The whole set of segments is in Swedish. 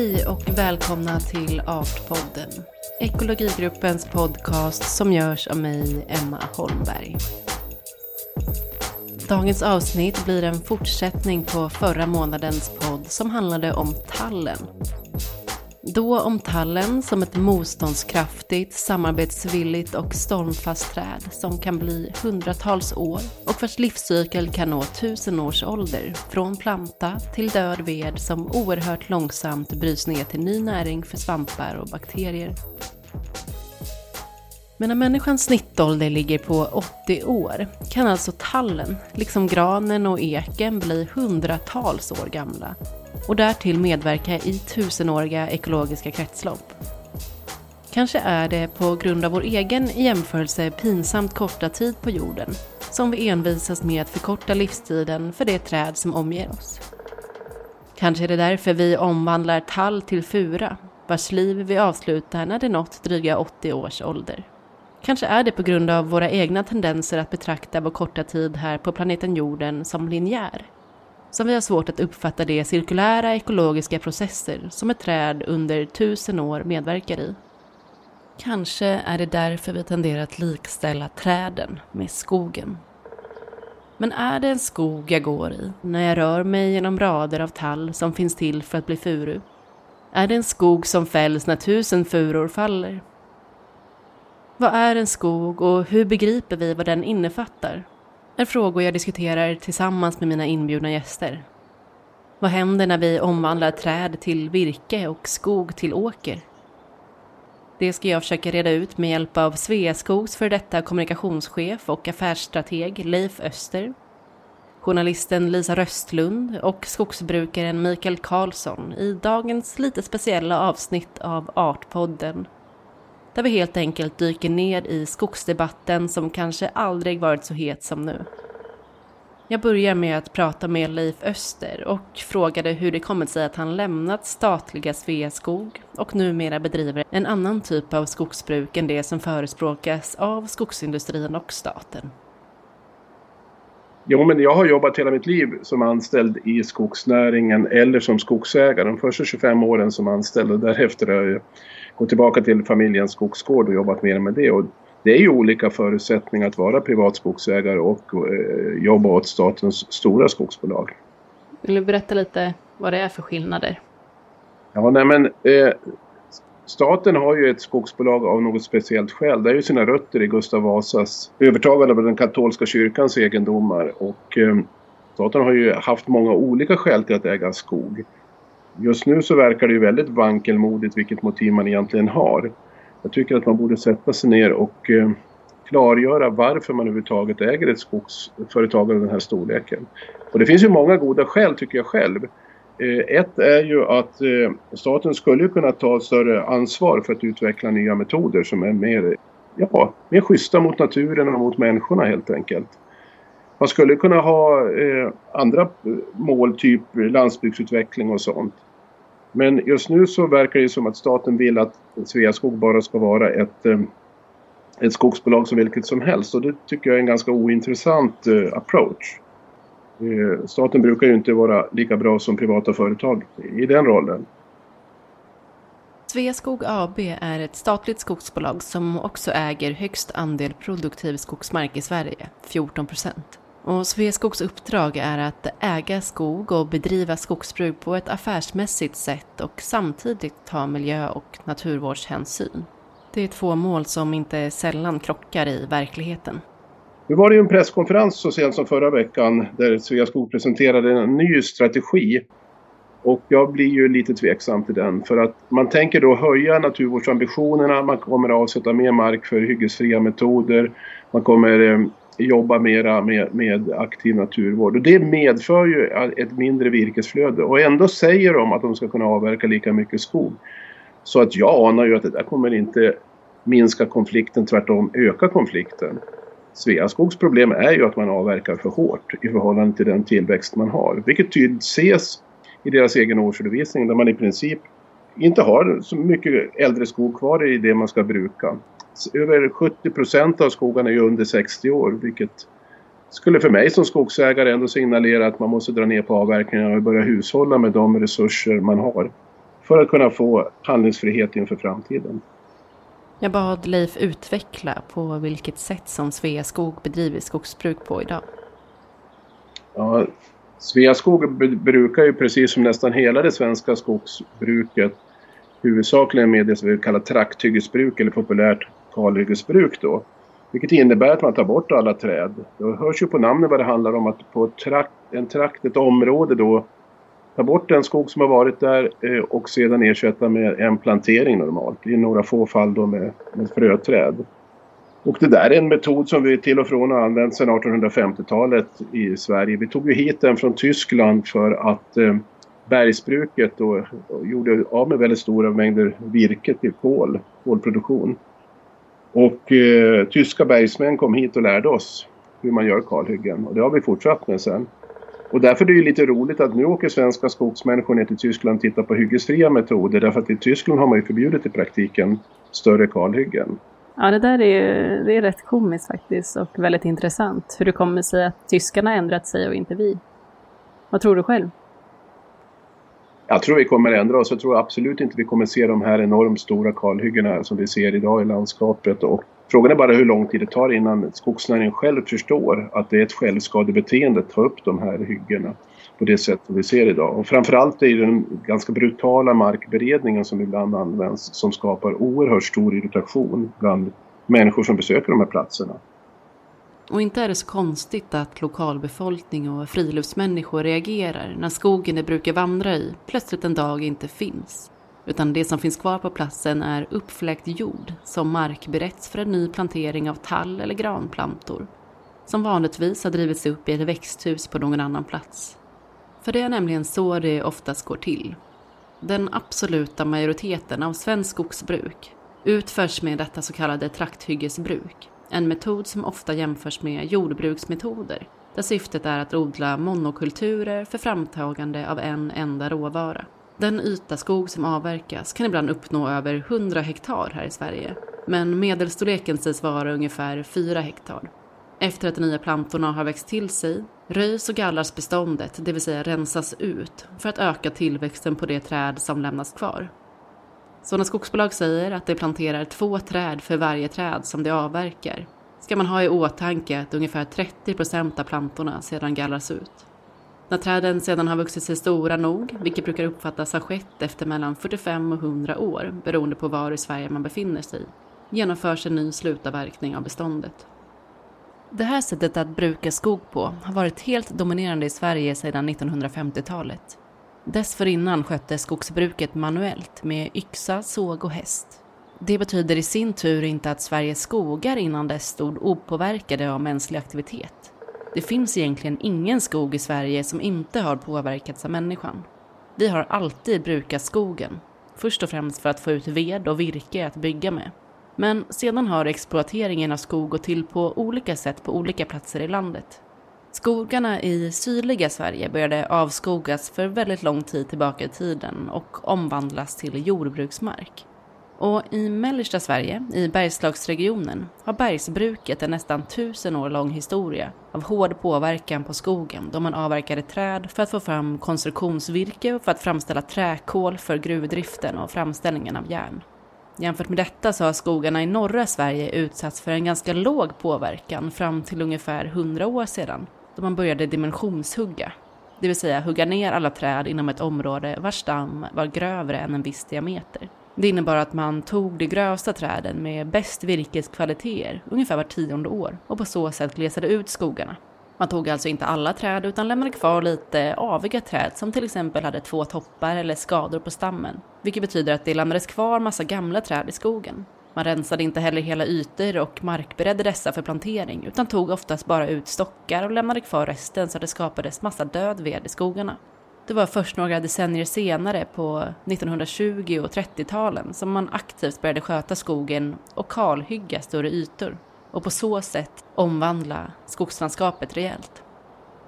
Hej och välkomna till Artpodden. Ekologigruppens podcast som görs av mig, Emma Holmberg. Dagens avsnitt blir en fortsättning på förra månadens podd som handlade om tallen. Då om tallen som ett motståndskraftigt, samarbetsvilligt och stormfast träd som kan bli hundratals år och vars livscykel kan nå tusen års ålder från planta till död ved som oerhört långsamt bryts ner till ny näring för svampar och bakterier. Men när människans snittålder ligger på 80 år kan alltså tallen, liksom granen och eken, bli hundratals år gamla och därtill medverka i tusenåriga ekologiska kretslopp. Kanske är det på grund av vår egen i jämförelse pinsamt korta tid på jorden som vi envisas med att förkorta livstiden för det träd som omger oss. Kanske är det därför vi omvandlar tall till fura, vars liv vi avslutar när det nått dryga 80 års ålder. Kanske är det på grund av våra egna tendenser att betrakta vår korta tid här på planeten jorden som linjär. Som vi har svårt att uppfatta de cirkulära ekologiska processer som ett träd under tusen år medverkar i. Kanske är det därför vi tenderar att likställa träden med skogen. Men är det en skog jag går i när jag rör mig genom rader av tall som finns till för att bli furu? Är det en skog som fälls när tusen furor faller? Vad är en skog och hur begriper vi vad den innefattar? Är frågor jag diskuterar tillsammans med mina inbjudna gäster. Vad händer när vi omvandlar träd till virke och skog till åker? Det ska jag försöka reda ut med hjälp av Sveaskogs för detta kommunikationschef och affärsstrateg Leif Öster, journalisten Lisa Röstlund och skogsbrukaren Mikael Karlsson i dagens lite speciella avsnitt av Artpodden där vi helt enkelt dyker ner i skogsdebatten som kanske aldrig varit så het som nu. Jag börjar med att prata med Leif Öster och frågade hur det kommit sig att han lämnat statliga Sveaskog och numera bedriver en annan typ av skogsbruk än det som förespråkas av skogsindustrin och staten. Jo, men jag har jobbat hela mitt liv som anställd i skogsnäringen eller som skogsägare. De första 25 åren som anställd och därefter har jag gått tillbaka till familjens skogsgård och jobbat mer med det. Och det är ju olika förutsättningar att vara privat skogsägare och eh, jobba åt statens stora skogsbolag. Vill du berätta lite vad det är för skillnader? Ja, nej men eh, staten har ju ett skogsbolag av något speciellt skäl. Det är ju sina rötter i Gustav Vasas övertagande av den katolska kyrkans egendomar och eh, staten har ju haft många olika skäl till att äga skog. Just nu så verkar det ju väldigt vankelmodigt vilket motiv man egentligen har. Jag tycker att man borde sätta sig ner och eh, klargöra varför man överhuvudtaget äger ett skogsföretag av den här storleken. Och det finns ju många goda skäl tycker jag själv. Eh, ett är ju att eh, staten skulle kunna ta större ansvar för att utveckla nya metoder som är mer, ja, mer schyssta mot naturen och mot människorna helt enkelt. Man skulle kunna ha andra mål, typ landsbygdsutveckling och sånt. Men just nu så verkar det som att staten vill att Sveaskog bara ska vara ett, eh, ett skogsbolag som vilket som helst och det tycker jag är en ganska ointressant eh, approach. Eh, staten brukar ju inte vara lika bra som privata företag i den rollen. Sveaskog AB är ett statligt skogsbolag som också äger högst andel produktiv skogsmark i Sverige, 14 procent. Och Sveaskogs uppdrag är att äga skog och bedriva skogsbruk på ett affärsmässigt sätt och samtidigt ta miljö och naturvårdshänsyn. Det är två mål som inte sällan krockar i verkligheten. Nu var det ju en presskonferens så sent som förra veckan där Sveaskog presenterade en ny strategi. Och jag blir ju lite tveksam till den för att man tänker då höja naturvårdsambitionerna, man kommer avsätta mer mark för hyggesfria metoder, man kommer eh, jobba mera med, med aktiv naturvård. Och det medför ju ett mindre virkesflöde och ändå säger de att de ska kunna avverka lika mycket skog. Så att jag anar ju att det där kommer inte minska konflikten, tvärtom öka konflikten. Sveaskogs problem är ju att man avverkar för hårt i förhållande till den tillväxt man har. Vilket tydligt ses i deras egen årsredovisning där man i princip inte har så mycket äldre skog kvar i det man ska bruka över 70 procent av skogarna är ju under 60 år vilket skulle för mig som skogsägare ändå signalera att man måste dra ner på avverkningarna och börja hushålla med de resurser man har. för att kunna få handlingsfrihet inför framtiden. Jag bad Leif utveckla på vilket sätt som Sveaskog bedriver skogsbruk på idag. Ja, Sveaskog brukar ju precis som nästan hela det svenska skogsbruket huvudsakligen med det som vi kallar trakthyggesbruk eller populärt kalhyggesbruk då. Vilket innebär att man tar bort alla träd. Det hörs ju på namnet vad det handlar om att på trakt, en trakt, ett område då ta bort den skog som har varit där eh, och sedan ersätta med en plantering normalt. I några få fall då med, med fröträd. Och det där är en metod som vi till och från har använt sedan 1850-talet i Sverige. Vi tog ju hit den från Tyskland för att eh, bergsbruket då, gjorde av med väldigt stora mängder virke till kol, kolproduktion. Och eh, tyska bergsmän kom hit och lärde oss hur man gör kalhyggen och det har vi fortsatt med sen. Och därför är det ju lite roligt att nu åker svenska skogsmänniskor ner till Tyskland och tittar på hyggesfria metoder därför att i Tyskland har man ju förbjudit i praktiken större kalhyggen. Ja, det där är, det är rätt komiskt faktiskt och väldigt intressant. Hur det kommer sig att tyskarna ändrat sig och inte vi. Vad tror du själv? Jag tror vi kommer ändra oss. Jag tror absolut inte vi kommer se de här enormt stora kalhyggena som vi ser idag i landskapet. Och frågan är bara hur lång tid det tar innan skogsnäringen själv förstår att det är ett självskadebeteende att ta upp de här hyggena på det sätt som vi ser idag. Och framförallt är det den ganska brutala markberedningen som ibland används som skapar oerhört stor irritation bland människor som besöker de här platserna. Och inte är det så konstigt att lokalbefolkning och friluftsmänniskor reagerar när skogen de brukar vandra i plötsligt en dag inte finns. Utan det som finns kvar på platsen är uppfläkt jord som markberetts för en ny plantering av tall eller granplantor. Som vanligtvis har drivits upp i ett växthus på någon annan plats. För det är nämligen så det oftast går till. Den absoluta majoriteten av svensk skogsbruk utförs med detta så kallade trakthyggesbruk en metod som ofta jämförs med jordbruksmetoder där syftet är att odla monokulturer för framtagande av en enda råvara. Den yta skog som avverkas kan ibland uppnå över 100 hektar här i Sverige, men medelstorleken sägs vara ungefär 4 hektar. Efter att de nya plantorna har växt till sig röjs och gallras beståndet, det vill säga rensas ut, för att öka tillväxten på det träd som lämnas kvar. Så när skogsbolag säger att de planterar två träd för varje träd som de avverkar ska man ha i åtanke att ungefär 30 procent av plantorna sedan gallras ut. När träden sedan har vuxit sig stora nog, vilket brukar uppfattas ha skett efter mellan 45 och 100 år beroende på var i Sverige man befinner sig, genomförs en ny slutavverkning av beståndet. Det här sättet att bruka skog på har varit helt dominerande i Sverige sedan 1950-talet. Dessförinnan sköttes skogsbruket manuellt med yxa, såg och häst. Det betyder i sin tur inte att Sveriges skogar innan dess stod opåverkade av mänsklig aktivitet. Det finns egentligen ingen skog i Sverige som inte har påverkats av människan. Vi har alltid brukat skogen, först och främst för att få ut ved och virke att bygga med. Men sedan har exploateringen av skog gått till på olika sätt på olika platser i landet. Skogarna i sydliga Sverige började avskogas för väldigt lång tid tillbaka i tiden och omvandlas till jordbruksmark. Och i mellersta Sverige, i Bergslagsregionen, har bergsbruket en nästan tusen år lång historia av hård påverkan på skogen då man avverkade träd för att få fram konstruktionsvirke och för att framställa träkol för gruvdriften och framställningen av järn. Jämfört med detta så har skogarna i norra Sverige utsatts för en ganska låg påverkan fram till ungefär 100 år sedan då man började dimensionshugga. Det vill säga hugga ner alla träd inom ett område vars stam var grövre än en viss diameter. Det innebar att man tog de grövsta träden med bäst virkeskvaliteter ungefär var tionde år och på så sätt glesade ut skogarna. Man tog alltså inte alla träd utan lämnade kvar lite aviga träd som till exempel hade två toppar eller skador på stammen. Vilket betyder att det lämnades kvar massa gamla träd i skogen. Man rensade inte heller hela ytor och markberedde dessa för plantering utan tog oftast bara ut stockar och lämnade kvar resten så att det skapades massa död ved i skogarna. Det var först några decennier senare, på 1920 och 30-talen, som man aktivt började sköta skogen och kalhygga större ytor och på så sätt omvandla skogslandskapet rejält.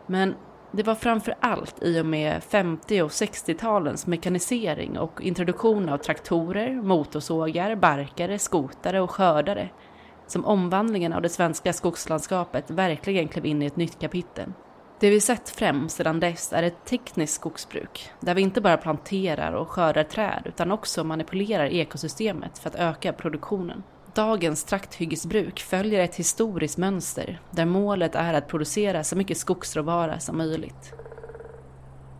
Men det var framför allt i och med 50 och 60-talens mekanisering och introduktion av traktorer, motorsågar, barkare, skotare och skördare som omvandlingen av det svenska skogslandskapet verkligen klev in i ett nytt kapitel. Det vi sett främst sedan dess är ett tekniskt skogsbruk där vi inte bara planterar och skördar träd utan också manipulerar ekosystemet för att öka produktionen. Dagens trakthyggesbruk följer ett historiskt mönster där målet är att producera så mycket skogsråvara som möjligt.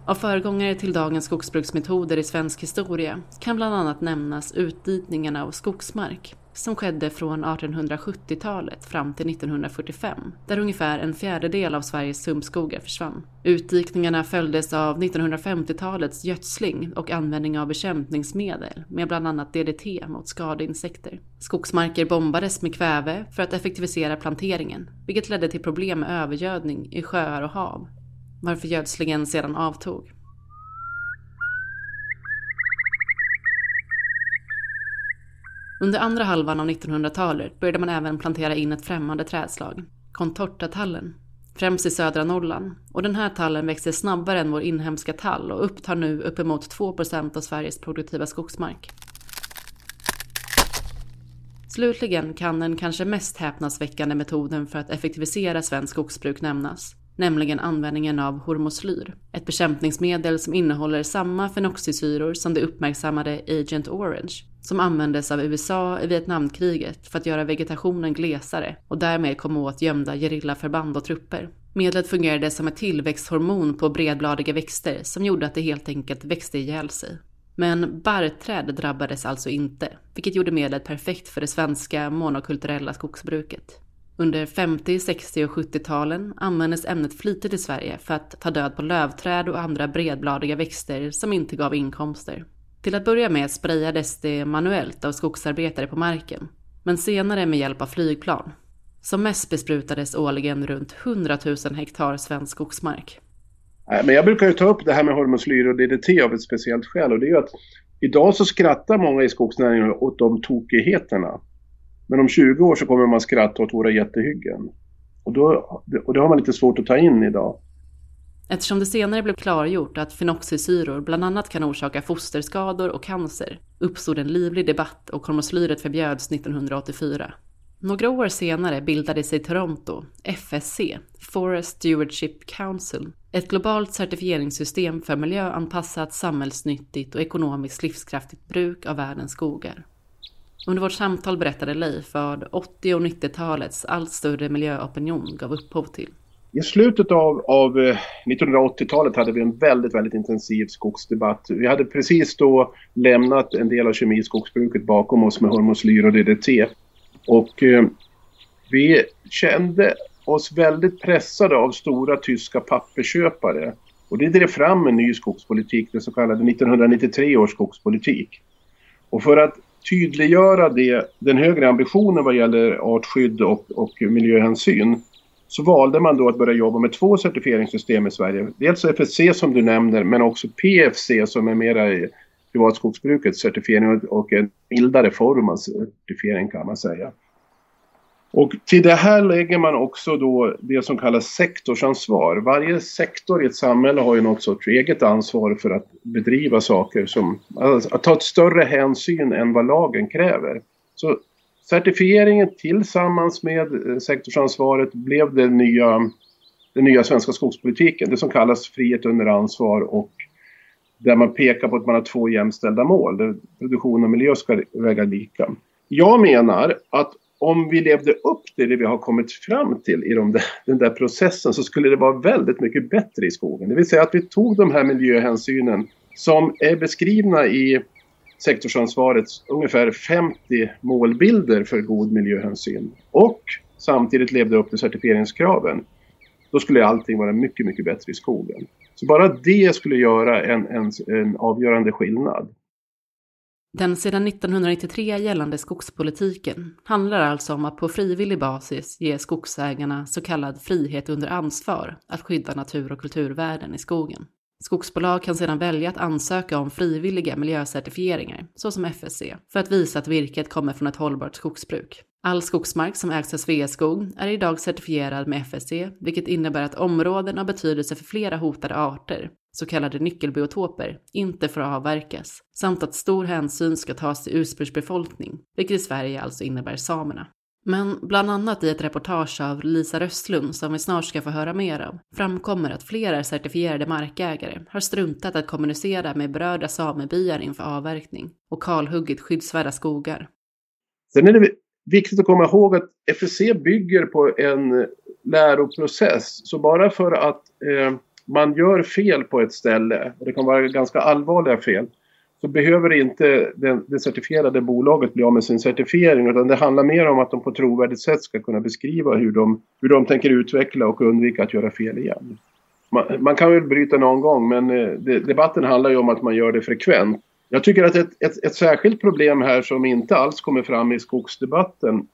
Av föregångare till dagens skogsbruksmetoder i svensk historia kan bland annat nämnas utdikningarna av skogsmark som skedde från 1870-talet fram till 1945, där ungefär en fjärdedel av Sveriges sumpskogar försvann. Utdikningarna följdes av 1950-talets gödsling och användning av bekämpningsmedel med bland annat DDT mot skadeinsekter. Skogsmarker bombades med kväve för att effektivisera planteringen, vilket ledde till problem med övergödning i sjöar och hav, varför gödslingen sedan avtog. Under andra halvan av 1900-talet började man även plantera in ett främmande trädslag, contortatallen, främst i södra Norrland. Och den här tallen växer snabbare än vår inhemska tall och upptar nu uppemot 2% av Sveriges produktiva skogsmark. Slutligen kan den kanske mest häpnadsväckande metoden för att effektivisera svenskt skogsbruk nämnas, nämligen användningen av hormoslyr, ett bekämpningsmedel som innehåller samma fenoxisyror som det uppmärksammade Agent Orange, som användes av USA i Vietnamkriget för att göra vegetationen glesare och därmed komma åt gömda gerillaförband och trupper. Medlet fungerade som ett tillväxthormon på bredbladiga växter som gjorde att det helt enkelt växte ihjäl sig. Men barrträd drabbades alltså inte, vilket gjorde medlet perfekt för det svenska monokulturella skogsbruket. Under 50-, 60 och 70-talen användes ämnet flitigt i Sverige för att ta död på lövträd och andra bredbladiga växter som inte gav inkomster. Till att börja med sprayades det manuellt av skogsarbetare på marken, men senare med hjälp av flygplan. Som mest besprutades årligen runt 100 000 hektar svensk skogsmark. Men jag brukar ju ta upp det här med hormoslyr och DDT av ett speciellt skäl och det är ju att idag så skrattar många i skogsnäringen åt de tokigheterna. Men om 20 år så kommer man skratta åt våra jättehyggen. Och, då, och det har man lite svårt att ta in idag. Eftersom det senare blev klargjort att fenoxisyror bland annat kan orsaka fosterskador och cancer uppstod en livlig debatt och hormoslyret förbjöds 1984. Några år senare bildade sig Toronto, FSC, Forest Stewardship Council, ett globalt certifieringssystem för miljöanpassat, samhällsnyttigt och ekonomiskt livskraftigt bruk av världens skogar. Under vårt samtal berättade Leif vad 80 och 90-talets allt större miljöopinion gav upphov till. I slutet av, av eh, 1980-talet hade vi en väldigt, väldigt intensiv skogsdebatt. Vi hade precis då lämnat en del av kemiskogsbruket bakom oss med hormoslyr och DDT. Och eh, vi kände oss väldigt pressade av stora tyska pappersköpare. Och det drev fram en ny skogspolitik, den så kallade 1993 års skogspolitik. Och för att tydliggöra det, den högre ambitionen vad gäller artskydd och, och miljöhänsyn så valde man då att börja jobba med två certifieringssystem i Sverige. Dels FSC som du nämner men också PFC som är mera i privatskogsbrukets certifiering och en mildare form av certifiering kan man säga. Och till det här lägger man också då det som kallas sektorsansvar. Varje sektor i ett samhälle har ju något sorts eget ansvar för att bedriva saker som, alltså att ta ett större hänsyn än vad lagen kräver. Så certifieringen tillsammans med eh, sektorsansvaret blev den nya, den nya svenska skogspolitiken. Det som kallas frihet under ansvar och där man pekar på att man har två jämställda mål. Där produktion och miljö ska väga lika. Jag menar att om vi levde upp till det vi har kommit fram till i de där, den där processen så skulle det vara väldigt mycket bättre i skogen. Det vill säga att vi tog de här miljöhänsynen som är beskrivna i sektorsansvaret ungefär 50 målbilder för god miljöhänsyn och samtidigt levde upp till certifieringskraven. Då skulle allting vara mycket, mycket bättre i skogen. Så bara det skulle göra en, en, en avgörande skillnad. Den sedan 1993 gällande skogspolitiken handlar alltså om att på frivillig basis ge skogsägarna så kallad frihet under ansvar att skydda natur och kulturvärden i skogen. Skogsbolag kan sedan välja att ansöka om frivilliga miljöcertifieringar, såsom FSC, för att visa att virket kommer från ett hållbart skogsbruk. All skogsmark som ägs av Sveaskog är idag certifierad med FSC, vilket innebär att områden av betydelse för flera hotade arter, så kallade nyckelbiotoper, inte får avverkas, samt att stor hänsyn ska tas till ursprungsbefolkning, vilket i Sverige alltså innebär samerna. Men bland annat i ett reportage av Lisa Röstlund som vi snart ska få höra mer av framkommer att flera certifierade markägare har struntat att kommunicera med berörda samebyar inför avverkning och kalhuggit skyddsvärda skogar. Sen är det viktigt att komma ihåg att FSC bygger på en läroprocess. Så bara för att eh, man gör fel på ett ställe, och det kan vara ganska allvarliga fel, så behöver inte det, det certifierade bolaget bli av med sin certifiering utan det handlar mer om att de på ett trovärdigt sätt ska kunna beskriva hur de, hur de tänker utveckla och undvika att göra fel igen. Man, man kan väl bryta någon gång men eh, det, debatten handlar ju om att man gör det frekvent. Jag tycker att ett, ett, ett särskilt problem här som inte alls kommer fram i skogsdebatten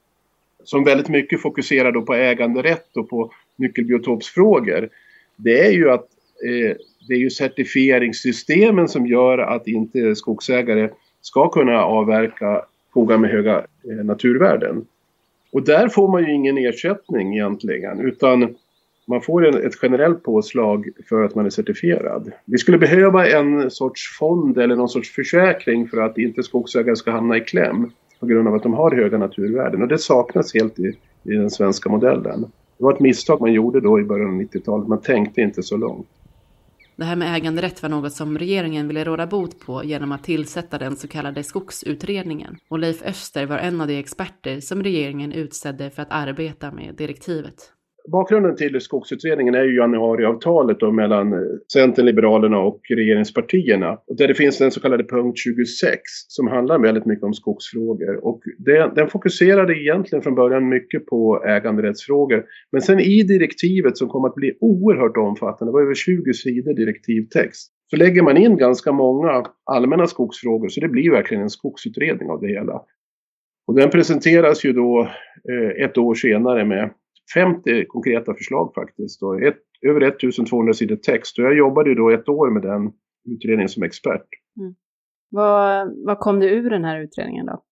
som väldigt mycket fokuserar då på äganderätt och på nyckelbiotopsfrågor det är ju att eh, det är ju certifieringssystemen som gör att inte skogsägare ska kunna avverka skogar med höga eh, naturvärden. Och där får man ju ingen ersättning egentligen utan man får en, ett generellt påslag för att man är certifierad. Vi skulle behöva en sorts fond eller någon sorts försäkring för att inte skogsägare ska hamna i kläm på grund av att de har höga naturvärden och det saknas helt i, i den svenska modellen. Det var ett misstag man gjorde då i början av 90-talet. Man tänkte inte så långt. Det här med äganderätt var något som regeringen ville råda bot på genom att tillsätta den så kallade skogsutredningen. Och Leif Öster var en av de experter som regeringen utsedde för att arbeta med direktivet bakgrunden till skogsutredningen är ju januariavtalet då mellan eh, Centern, Liberalerna och regeringspartierna. Där det finns den så kallade punkt 26 som handlar väldigt mycket om skogsfrågor. Och det, den fokuserade egentligen från början mycket på äganderättsfrågor. Men sen i direktivet som kom att bli oerhört omfattande, det var över 20 sidor direktivtext. Så lägger man in ganska många allmänna skogsfrågor så det blir verkligen en skogsutredning av det hela. Och den presenteras ju då eh, ett år senare med 50 konkreta förslag faktiskt. Och ett, över 1200 sidor text. Och jag jobbade ju då ett år med den utredningen som expert. Mm. Vad, vad kom det ur den här utredningen då?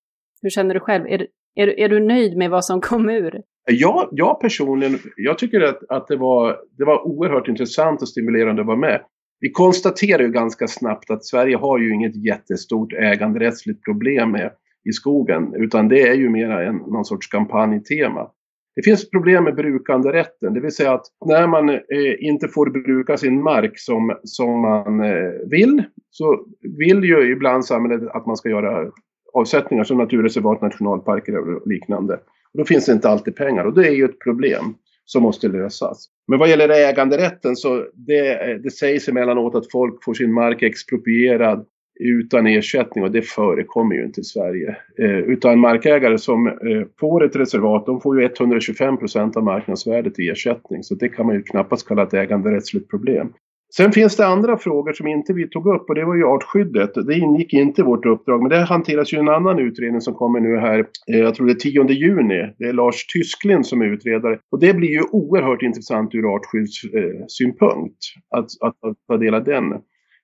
Hur känner du själv? Är, är, är du nöjd med vad som kom ur? Ja, jag personligen, jag tycker att, att det, var, det var oerhört intressant och stimulerande att vara med. Vi konstaterar ju ganska snabbt att Sverige har ju inget jättestort äganderättsligt problem med i skogen, utan det är ju mera en, någon sorts kampanjtema. Det finns problem med brukanderätten, det vill säga att när man eh, inte får bruka sin mark som, som man eh, vill så vill ju ibland samhället att man ska göra avsättningar som naturreservat, nationalparker och liknande. Och då finns det inte alltid pengar och det är ju ett problem som måste lösas. Men vad gäller äganderätten så det, det sägs emellanåt att folk får sin mark exproprierad utan ersättning och det förekommer ju inte i Sverige. Eh, utan markägare som eh, får ett reservat de får ju 125 procent av marknadsvärdet i ersättning så det kan man ju knappast kalla ett äganderättsligt problem. Sen finns det andra frågor som inte vi tog upp och det var ju artskyddet. Det ingick inte i vårt uppdrag men det hanteras ju en annan utredning som kommer nu här, eh, jag tror det är 10 juni. Det är Lars Tysklind som är utredare och det blir ju oerhört intressant ur artskyddssynpunkt eh, att, att, att ta del av den.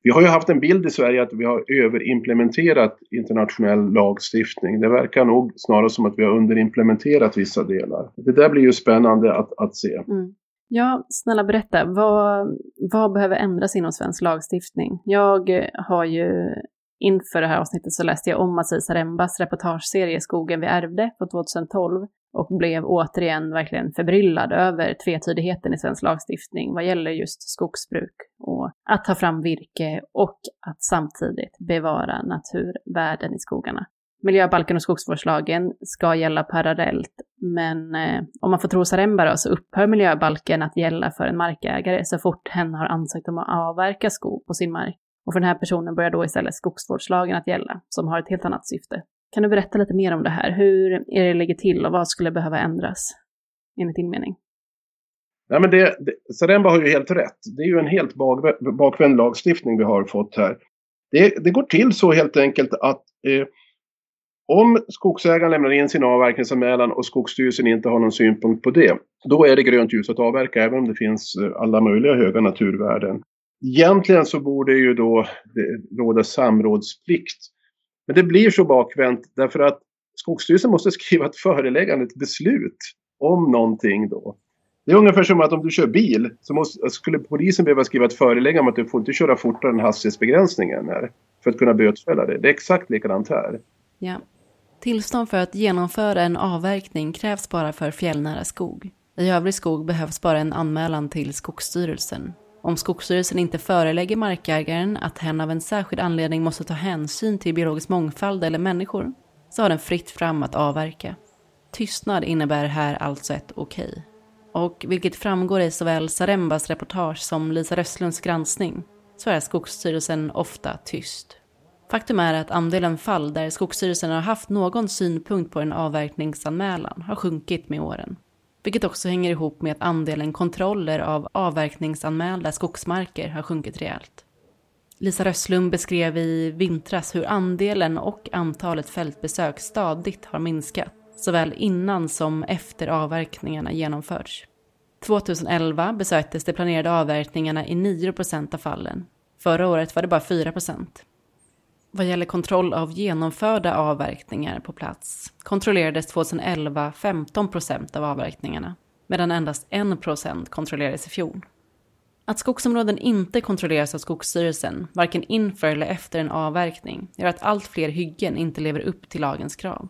Vi har ju haft en bild i Sverige att vi har överimplementerat internationell lagstiftning. Det verkar nog snarare som att vi har underimplementerat vissa delar. Det där blir ju spännande att, att se. Mm. Ja, snälla berätta. Vad, vad behöver ändras inom svensk lagstiftning? Jag har ju inför det här avsnittet så läste jag om Aziz Rembas reportageserie Skogen vi ärvde på 2012 och blev återigen verkligen förbryllad över tvetydigheten i svensk lagstiftning vad gäller just skogsbruk och att ta fram virke och att samtidigt bevara naturvärden i skogarna. Miljöbalken och skogsvårdslagen ska gälla parallellt, men eh, om man får tro Saremba då, så upphör miljöbalken att gälla för en markägare så fort hen har ansökt om att avverka skog på sin mark. Och för den här personen börjar då istället skogsvårdslagen att gälla, som har ett helt annat syfte. Kan du berätta lite mer om det här? Hur är det ligger till och vad skulle behöva ändras enligt din mening? Ja, men det, det, Saremba har ju helt rätt. Det är ju en helt bak, bakvänd lagstiftning vi har fått här. Det, det går till så helt enkelt att eh, om skogsägaren lämnar in sin avverkningsanmälan och Skogsstyrelsen inte har någon synpunkt på det, då är det grönt ljus att avverka även om det finns eh, alla möjliga höga naturvärden. Egentligen så borde ju då eh, råda samrådsplikt men det blir så bakvänt därför att Skogsstyrelsen måste skriva ett föreläggande, ett beslut om någonting då. Det är ungefär som att om du kör bil så måste, skulle polisen behöva skriva ett föreläggande om att du får inte köra fortare än hastighetsbegränsningen här för att kunna bötfälla det. Det är exakt likadant här. Ja. Tillstånd för att genomföra en avverkning krävs bara för fjällnära skog. I övrig skog behövs bara en anmälan till Skogsstyrelsen. Om Skogsstyrelsen inte förelägger markägaren att hen av en särskild anledning måste ta hänsyn till biologisk mångfald eller människor, så har den fritt fram att avverka. Tystnad innebär här alltså ett okej. Okay. Och vilket framgår i såväl Sarembas reportage som Lisa Röstlunds granskning, så är Skogsstyrelsen ofta tyst. Faktum är att andelen fall där Skogsstyrelsen har haft någon synpunkt på en avverkningsanmälan har sjunkit med åren. Vilket också hänger ihop med att andelen kontroller av avverkningsanmälda skogsmarker har sjunkit rejält. Lisa Rösslund beskrev i vintras hur andelen och antalet fältbesök stadigt har minskat, såväl innan som efter avverkningarna genomförts. 2011 besöktes de planerade avverkningarna i 9 procent av fallen. Förra året var det bara 4 vad gäller kontroll av genomförda avverkningar på plats kontrollerades 2011 15 procent av avverkningarna, medan endast 1 procent kontrollerades i fjol. Att skogsområden inte kontrolleras av Skogsstyrelsen, varken inför eller efter en avverkning, gör att allt fler hyggen inte lever upp till lagens krav.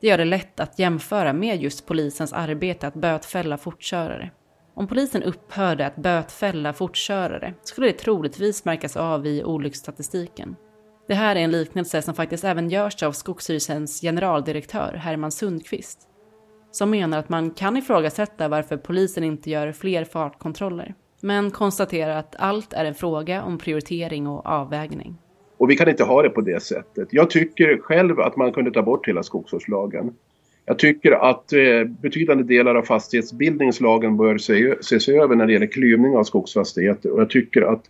Det gör det lätt att jämföra med just polisens arbete att bötfälla fortkörare. Om polisen upphörde att bötfälla fortkörare skulle det troligtvis märkas av i olycksstatistiken. Det här är en liknelse som faktiskt även görs av Skogsstyrelsens generaldirektör Herman Sundqvist. Som menar att man kan ifrågasätta varför polisen inte gör fler fartkontroller. Men konstaterar att allt är en fråga om prioritering och avvägning. Och vi kan inte ha det på det sättet. Jag tycker själv att man kunde ta bort hela skogsvårdslagen. Jag tycker att eh, betydande delar av fastighetsbildningslagen bör ses över när det gäller klyvning av skogsfastigheter. Och jag tycker att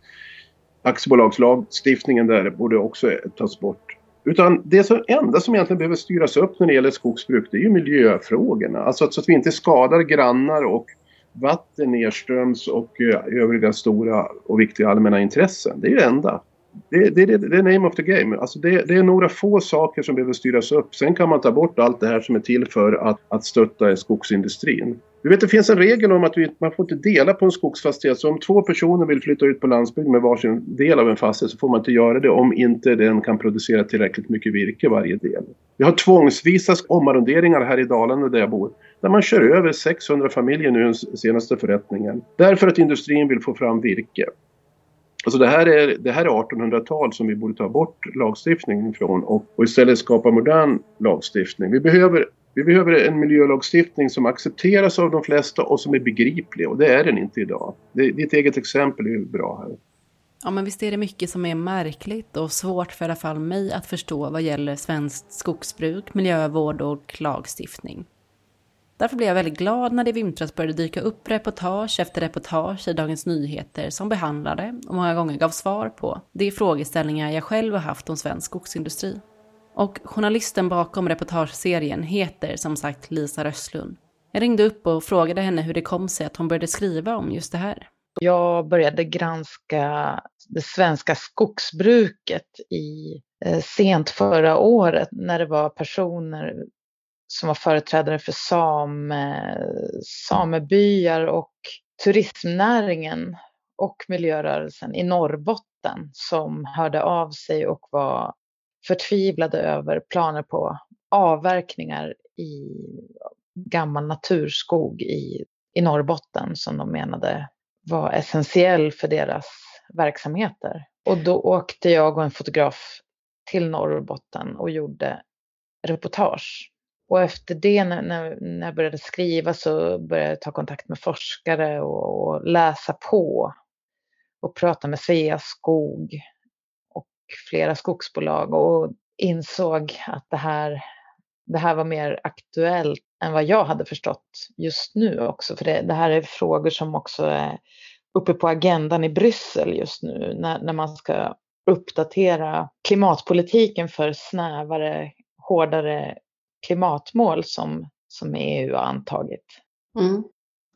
aktiebolagslagstiftningen där borde också tas bort. Utan det som, enda som egentligen behöver styras upp när det gäller skogsbruk det är ju miljöfrågorna. Alltså så att vi inte skadar grannar och vatten nedströms och eh, övriga stora och viktiga allmänna intressen. Det är ju det enda. Det, det, det, det är name of the game. Alltså det, det, är några få saker som behöver styras upp. Sen kan man ta bort allt det här som är till för att, att stötta skogsindustrin. Du vet det finns en regel om att vi, man får inte dela på en skogsfastighet. Så om två personer vill flytta ut på landsbygden med varsin del av en fastighet så får man inte göra det om inte den kan producera tillräckligt mycket virke varje del. Vi har tvångsvisa omarronderingar här i Dalarna där jag bor. Där man kör över 600 familjer nu den senaste förrättningen. Därför att industrin vill få fram virke. Alltså det här är, det här är 1800-tal som vi borde ta bort lagstiftningen från och, och istället skapa modern lagstiftning. Vi behöver vi behöver en miljölagstiftning som accepteras av de flesta och som är begriplig och det är den inte idag. Det, ditt eget exempel är ju bra här. Ja, men visst är det mycket som är märkligt och svårt för i alla fall mig att förstå vad gäller svenskt skogsbruk, miljövård och lagstiftning. Därför blev jag väldigt glad när det i vintras började dyka upp reportage efter reportage i Dagens Nyheter som behandlade och många gånger gav svar på de frågeställningar jag själv har haft om svensk skogsindustri. Och journalisten bakom reportageserien heter som sagt Lisa Rösslund. Jag ringde upp och frågade henne hur det kom sig att hon började skriva om just det här. Jag började granska det svenska skogsbruket i eh, sent förra året när det var personer som var företrädare för same, samebyar och turismnäringen och miljörörelsen i Norrbotten som hörde av sig och var förtvivlade över planer på avverkningar i gammal naturskog i, i Norrbotten som de menade var essentiell för deras verksamheter. Och då åkte jag och en fotograf till Norrbotten och gjorde reportage. Och efter det när, när, jag började skriva så började jag ta kontakt med forskare och, och läsa på och prata med Sveaskog flera skogsbolag och insåg att det här, det här var mer aktuellt än vad jag hade förstått just nu också. För det, det här är frågor som också är uppe på agendan i Bryssel just nu när, när man ska uppdatera klimatpolitiken för snävare, hårdare klimatmål som, som EU har antagit. Mm.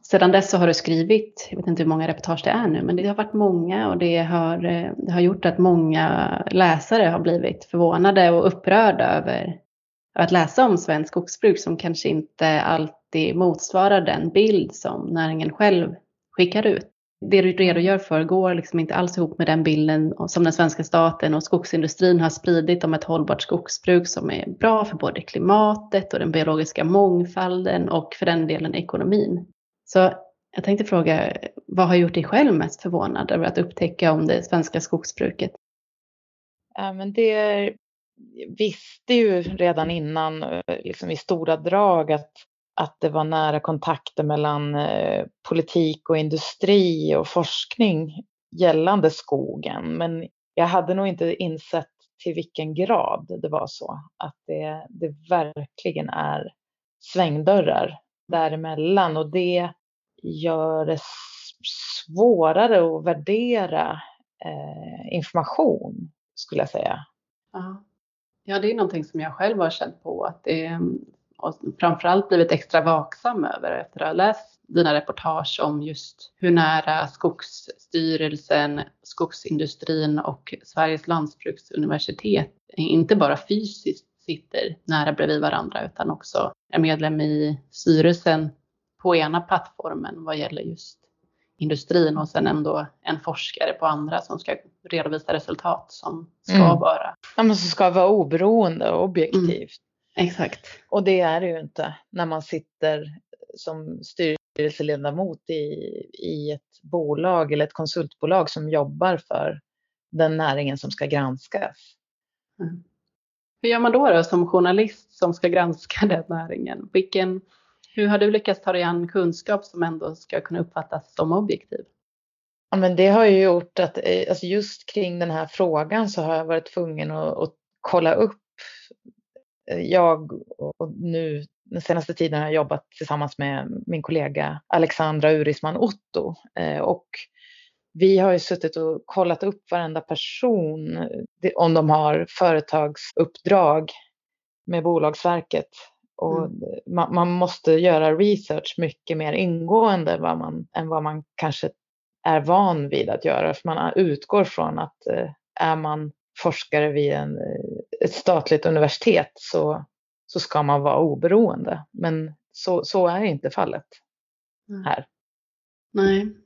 Sedan dess så har du skrivit, jag vet inte hur många reportage det är nu, men det har varit många och det har, eh, det har gjort att många läsare har blivit förvånade och upprörda över att läsa om svensk skogsbruk som kanske inte alltid motsvarar den bild som näringen själv skickar ut. det du redogör för går liksom inte alls ihop med den bilden som den svenska staten och skogsindustrin har spridit om ett hållbart skogsbruk som är bra för både klimatet och den biologiska mångfalden och för den delen ekonomin. Så jag tänkte fråga, vad har gjort dig själv mest förvånad över att upptäcka om det svenska skogsbruket? Ja, men det visste ju redan innan liksom i stora drag att att det var nära kontakter mellan eh, politik och industri och forskning gällande skogen. Men jag hade nog inte insett till vilken grad det var så. Att det, det verkligen är svängdörrar däremellan och det gör det svårare att värdera eh, information skulle jag säga. Ja, det är någonting som jag själv har känt på att det mm, och framförallt blivit extra vaksam över efter att ha läst dina reportage om just hur nära Skogsstyrelsen, skogsindustrin och Sveriges lantbruksuniversitet inte bara fysiskt sitter nära bredvid varandra utan också är medlem i styrelsen på ena plattformen vad gäller just industrin och sen ändå en forskare på andra som ska redovisa resultat som ska mm. vara. Ja, men som ska vara oberoende och objektivt. Mm. Exakt. Och det är det ju inte när man sitter som styrelseledamot i, i ett bolag eller ett konsultbolag som jobbar för den näringen som ska granskas. Mm. Hur gör man då, då som journalist som ska granska den näringen? Vilken, hur har du lyckats ta dig an kunskap som ändå ska kunna uppfattas som objektiv? Ja, men det har ju gjort att eh, alltså just kring den här frågan så har jag varit tvungen att, att kolla upp eh, jag och nu den senaste tiden har jag jobbat tillsammans med min kollega Alexandra Urisman Otto eh, och vi har ju suttit och kollat upp varenda person om de har företagsuppdrag med Bolagsverket. Och mm. man, man, måste göra research mycket mer ingående vad man, än vad man kanske är van vid att göra. För man utgår från att eh, är man forskare vid en, ett statligt universitet så, så ska man vara oberoende. Men så, så är inte fallet här. Nej.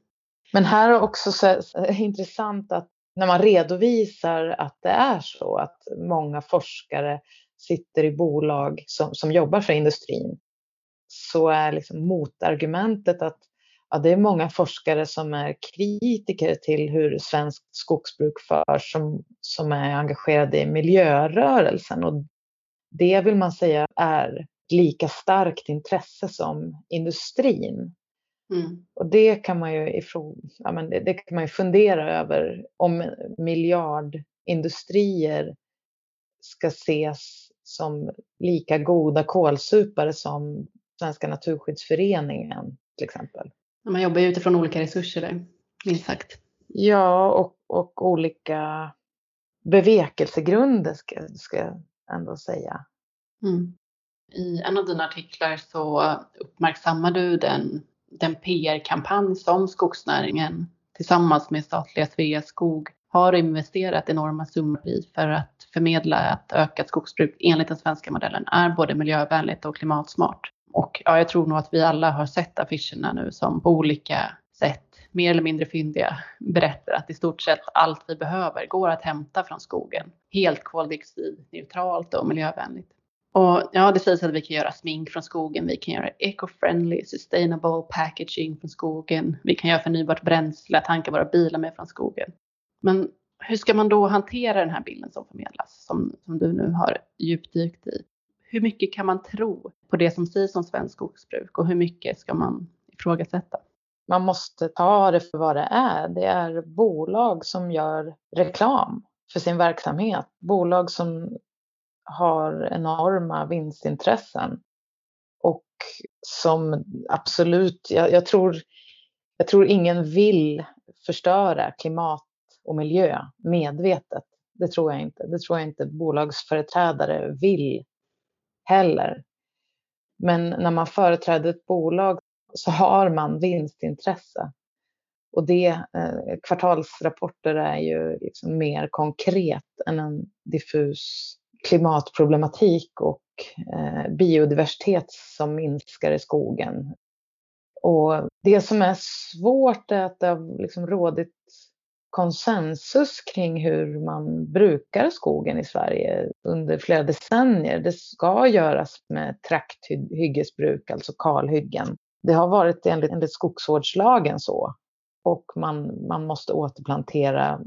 Men här är också så, så intressant att när man redovisar att det är så att många forskare sitter i bolag som, som jobbar för industrin så är liksom motargumentet att ja, det är många forskare som är kritiker till hur svenskt skogsbruk förs, som, som är engagerade i miljörörelsen. Och det vill man säga är lika starkt intresse som industrin. Mm. Och det kan man ju ifrån, ja, men det, det, kan man ju fundera över om miljardindustrier ska ses som lika goda kolsupare som Svenska Naturskyddsföreningen till exempel. Man jobbar ju utifrån olika resurser där, minst sagt. Ja, och, och olika bevekelsegrunder ska, jag ändå säga. Mm. I en av dina artiklar så uppmärksammar du den, den PR-kampanj som skogsnäringen tillsammans med statliga Sveaskog har investerat enorma summor i för att förmedla att ökat skogsbruk enligt den svenska modellen är både miljövänligt och klimatsmart. Och ja, jag tror nog att vi alla har sett affischerna nu som på olika sätt, mer eller mindre fyndiga, berättar att i stort sett allt vi behöver går att hämta från skogen. Helt koldioxidneutralt och miljövänligt. Och ja, det sägs att vi kan göra smink från skogen, vi kan göra eco-friendly, sustainable packaging från skogen, vi kan göra förnybart bränsle, tanka våra bilar med från skogen. Men hur ska man då hantera den här bilden som förmedlas, som, som du nu har djupdykt i? hur mycket kan man tro på det som sägs om svenskt skogsbruk och hur mycket ska man ifrågasätta? Man måste ta det för vad det är. Det är bolag som gör reklam för sin verksamhet. Bolag som har enorma vinstintressen och som absolut, jag, jag, tror, jag tror ingen vill förstöra klimat och miljö medvetet. Det tror jag inte. Det tror jag inte bolagsföreträdare vill heller. Men när man företräder ett bolag så har man vinstintresse. Och det, eh, kvartalsrapporter är ju liksom mer konkret än en diffus klimatproblematik och eh, biodiversitet som minskar i skogen. Och det som är svårt är att det har liksom rådit konsensus kring hur man brukar skogen i Sverige under flera decennier. Det ska göras med trakthyggesbruk, alltså kalhyggen. Det har varit enligt, enligt skogsvårdslagen så. Och man, man måste återplantera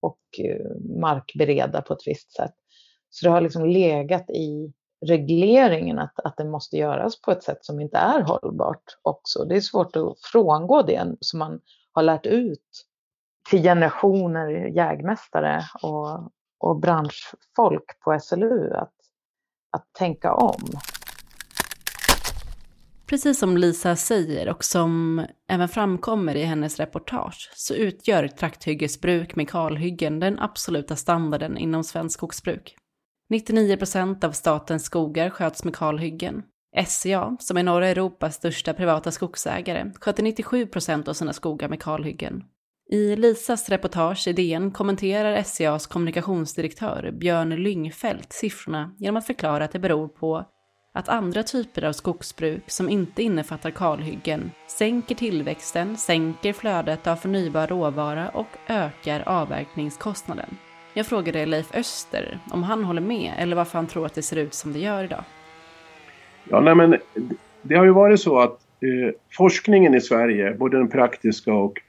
och eh, markbereda på ett visst sätt. Så det har liksom legat i regleringen att, att det måste göras på ett sätt som inte är hållbart också. Det är svårt att frångå det som man har lärt ut till generationer jägmästare och, och branschfolk på SLU att, att tänka om. Precis som Lisa säger och som även framkommer i hennes reportage så utgör trakthyggesbruk med kalhyggen den absoluta standarden inom svensk skogsbruk. 99 procent av statens skogar sköts med kalhyggen. SCA, som är norra Europas största privata skogsägare, sköter 97 procent av sina skogar med kalhyggen. I Lisas reportage i DN kommenterar SCAs kommunikationsdirektör Björn Lyngfelt siffrorna genom att förklara att det beror på att andra typer av skogsbruk som inte innefattar kalhyggen sänker tillväxten, sänker flödet av förnybar råvara och ökar avverkningskostnaden. Jag frågade Leif Öster om han håller med eller varför han tror att det ser ut som det gör idag. Ja, nej, men det har ju varit så att eh, forskningen i Sverige, både den praktiska och